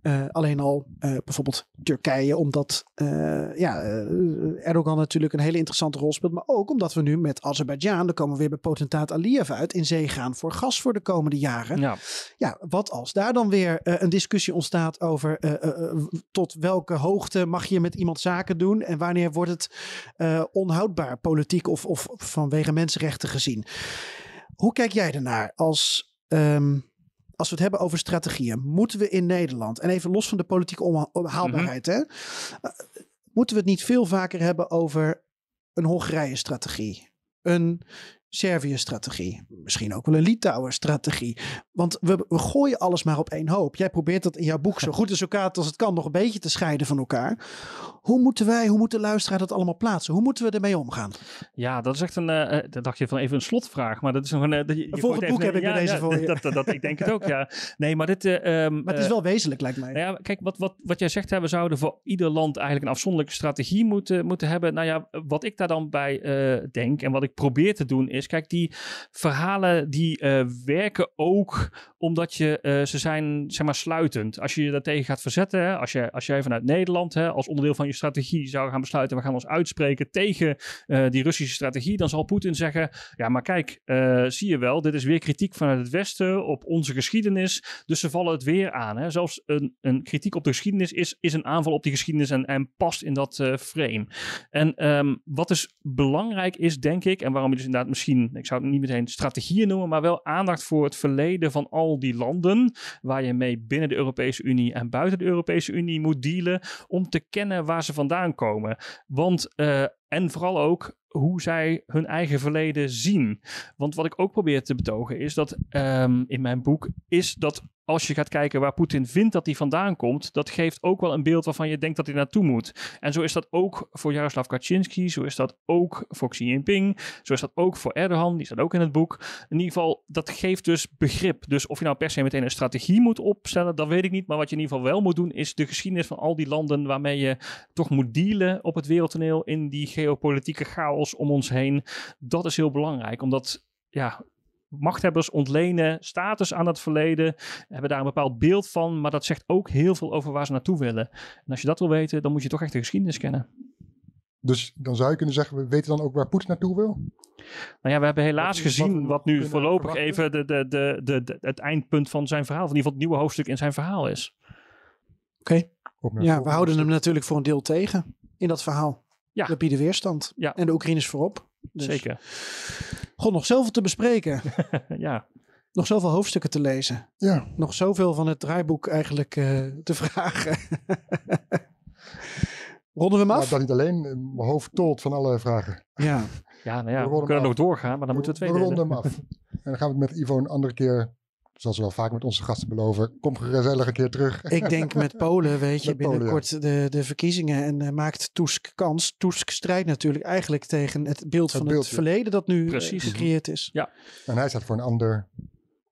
C: Uh, alleen al uh, bijvoorbeeld Turkije, omdat uh, ja, Erdogan natuurlijk een hele interessante rol speelt. Maar ook omdat we nu met Azerbeidzjan, dan komen we weer bij potentaat Aliyev uit, in zee gaan voor gas voor de komende jaren.
D: Ja,
C: ja wat als daar dan weer een discussie ontstaat over tot welke hoogte mag je met iemand zaken doen en wanneer wordt het onhoudbaar politiek of, of vanwege mensenrechten gezien. Hoe kijk jij ernaar als, um, als we het hebben over strategieën? Moeten we in Nederland, en even los van de politieke haalbaarheid, mm -hmm. hè, uh, moeten we het niet veel vaker hebben over een Hongarije-strategie? Een Servië-strategie. Misschien ook wel een Litouwen-strategie. Want we, we, gooien alles maar op één hoop. Jij probeert dat in jouw boek zo (laughs) goed als elkaar als het kan nog een beetje te scheiden van elkaar. Hoe moeten wij, hoe moet de luisteraar dat allemaal plaatsen? Hoe moeten we ermee omgaan?
D: Ja, dat is echt een, uh, dat dacht je van even een slotvraag. Maar dat is nog een... Uh,
C: je, Volgend boek heb ik ja, deze ja, voor je.
D: Dat, dat, dat, ik denk het ook, ja. (laughs) Nee, maar dit... Uh,
C: um, maar het is wel wezenlijk, lijkt mij.
D: Nou ja, kijk, wat, wat, wat jij zegt, hè, we zouden voor ieder land eigenlijk een afzonderlijke strategie moeten, moeten hebben. Nou ja, wat ik daar dan bij denk en wat ik probeer te doen is, kijk, die verhalen die uh, werken ook omdat je, uh, ze zijn zeg maar sluitend. Als je je daartegen gaat verzetten, als, je, als jij vanuit Nederland hè, als onderdeel van je strategie zou gaan besluiten, we gaan ons uitspreken tegen uh, die Russische strategie, dan zal Poetin zeggen, ja maar kijk, zie je wel, dit is weer kritiek vanuit het Westen op onze geschiedenis, dus ze vallen het weer aan. Hè. Zelfs een, een kritiek op de geschiedenis is, is een aanval op die geschiedenis en, en past in dat frame. En um, wat dus belangrijk is, denk ik, en waarom je dus inderdaad misschien, ik zou niet meteen strategieën noemen, maar wel aandacht voor het verleden van al die landen waar je mee binnen de Europese Unie en buiten de Europese Unie moet dealen, om te kennen waar ze vandaan komen. Want, uh, en vooral ook hoe zij hun eigen verleden zien. Want wat ik ook probeer te betogen is dat um, in mijn boek is dat als je gaat kijken waar Poetin vindt dat hij vandaan komt, dat geeft ook wel een beeld waarvan je denkt dat hij naartoe moet. En zo is dat ook voor Jaroslav Kaczynski, zo is dat ook voor Xi Jinping, zo is dat ook voor Erdogan, die staat ook in het boek. In ieder geval, dat geeft dus begrip. Dus of je nou per se meteen een strategie moet opstellen, dat weet ik niet. Maar wat je in ieder geval wel moet doen, is de geschiedenis van al die landen waarmee je toch moet dealen op het wereldtoneel in die geopolitieke chaos om ons heen. Dat is heel belangrijk, omdat ja, machthebbers ontlenen status aan het verleden, hebben daar een bepaald beeld van, maar dat zegt ook heel veel over waar ze naartoe willen. En als je dat wil weten, dan moet je toch echt de geschiedenis kennen.
B: Dus dan zou je kunnen zeggen, we weten dan ook waar Poetin naartoe wil?
D: Nou ja, we hebben helaas gezien wat nu voorlopig even de, de, de, de, het eindpunt van zijn verhaal, van in ieder geval het nieuwe hoofdstuk in zijn verhaal is.
C: Oké. Ja, we houden hem natuurlijk voor een deel tegen in dat verhaal. Ja. We bieden weerstand. Ja. En de Oekraïners voorop.
D: Dus. Zeker.
C: God, nog zoveel te bespreken. (laughs)
D: ja.
C: Nog zoveel hoofdstukken te lezen.
B: Ja.
C: Nog zoveel van het draaiboek eigenlijk uh, te vragen. (laughs) Ronden we hem af?
B: Ja, dat niet alleen. Mijn hoofd tolt van alle vragen.
C: Ja.
D: Ja, nou ja, we, we kunnen nog doorgaan, maar dan moeten we twee
B: We ronden hem af. En dan gaan we het met Ivo een andere keer zoals we wel vaak met onze gasten beloven, kom gezellig een keer terug. (laughs)
C: Ik denk met Polen, weet je, binnenkort de, de verkiezingen en uh, maakt Tusk kans. Tusk strijdt natuurlijk eigenlijk tegen het beeld van het verleden dat nu uh, gecreëerd is.
D: Ja.
B: En hij staat voor een ander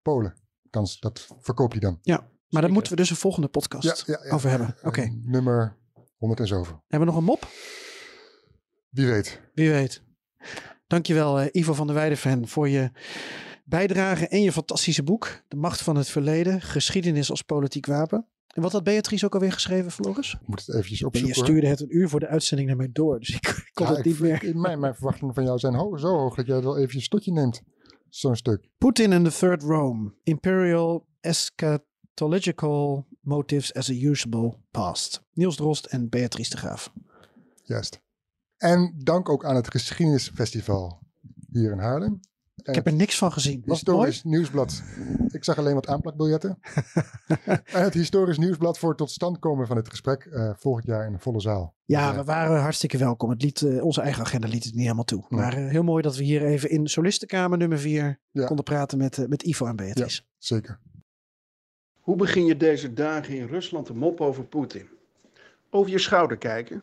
B: Polen. Kans, dat verkoopt hij dan.
C: Ja, maar daar moeten we dus een volgende podcast ja, ja, ja. over hebben. Oké.
B: Okay. Nummer 100 en zoveel.
C: Hebben we nog een mop?
B: Wie weet.
C: Wie weet. Dankjewel uh, Ivo van der Weijden voor je bijdrage en je fantastische boek. De macht van het verleden. Geschiedenis als politiek wapen. En wat had Beatrice ook alweer geschreven, Floris?
B: Ik moet het eventjes opzoeken.
C: Je stuurde het een uur voor de uitzending naar mij door. Dus ik kon het niet meer.
B: In mijn, mijn verwachtingen van jou zijn ho zo hoog dat jij het wel even je stotje neemt. Zo'n stuk.
C: Putin and the Third Rome. Imperial Eschatological Motives as a Usable Past. Niels Drost en Beatrice de Graaf.
B: Juist. En dank ook aan het Geschiedenisfestival hier in Haarlem.
C: Ik heb er niks van gezien.
B: Was historisch nieuwsblad. Ik zag alleen wat aanplakbiljetten. (laughs) en het historisch nieuwsblad voor het tot stand komen van dit gesprek uh, volgend jaar in de volle zaal.
C: Ja, we waren hartstikke welkom. Het liet, uh, onze eigen agenda liet het niet helemaal toe. Maar heel mooi dat we hier even in Solistenkamer nummer 4 ja. konden praten met, met Ivo en Beatrice.
B: Ja, zeker.
F: Hoe begin je deze dagen in Rusland te mop over Poetin? Over je schouder kijken?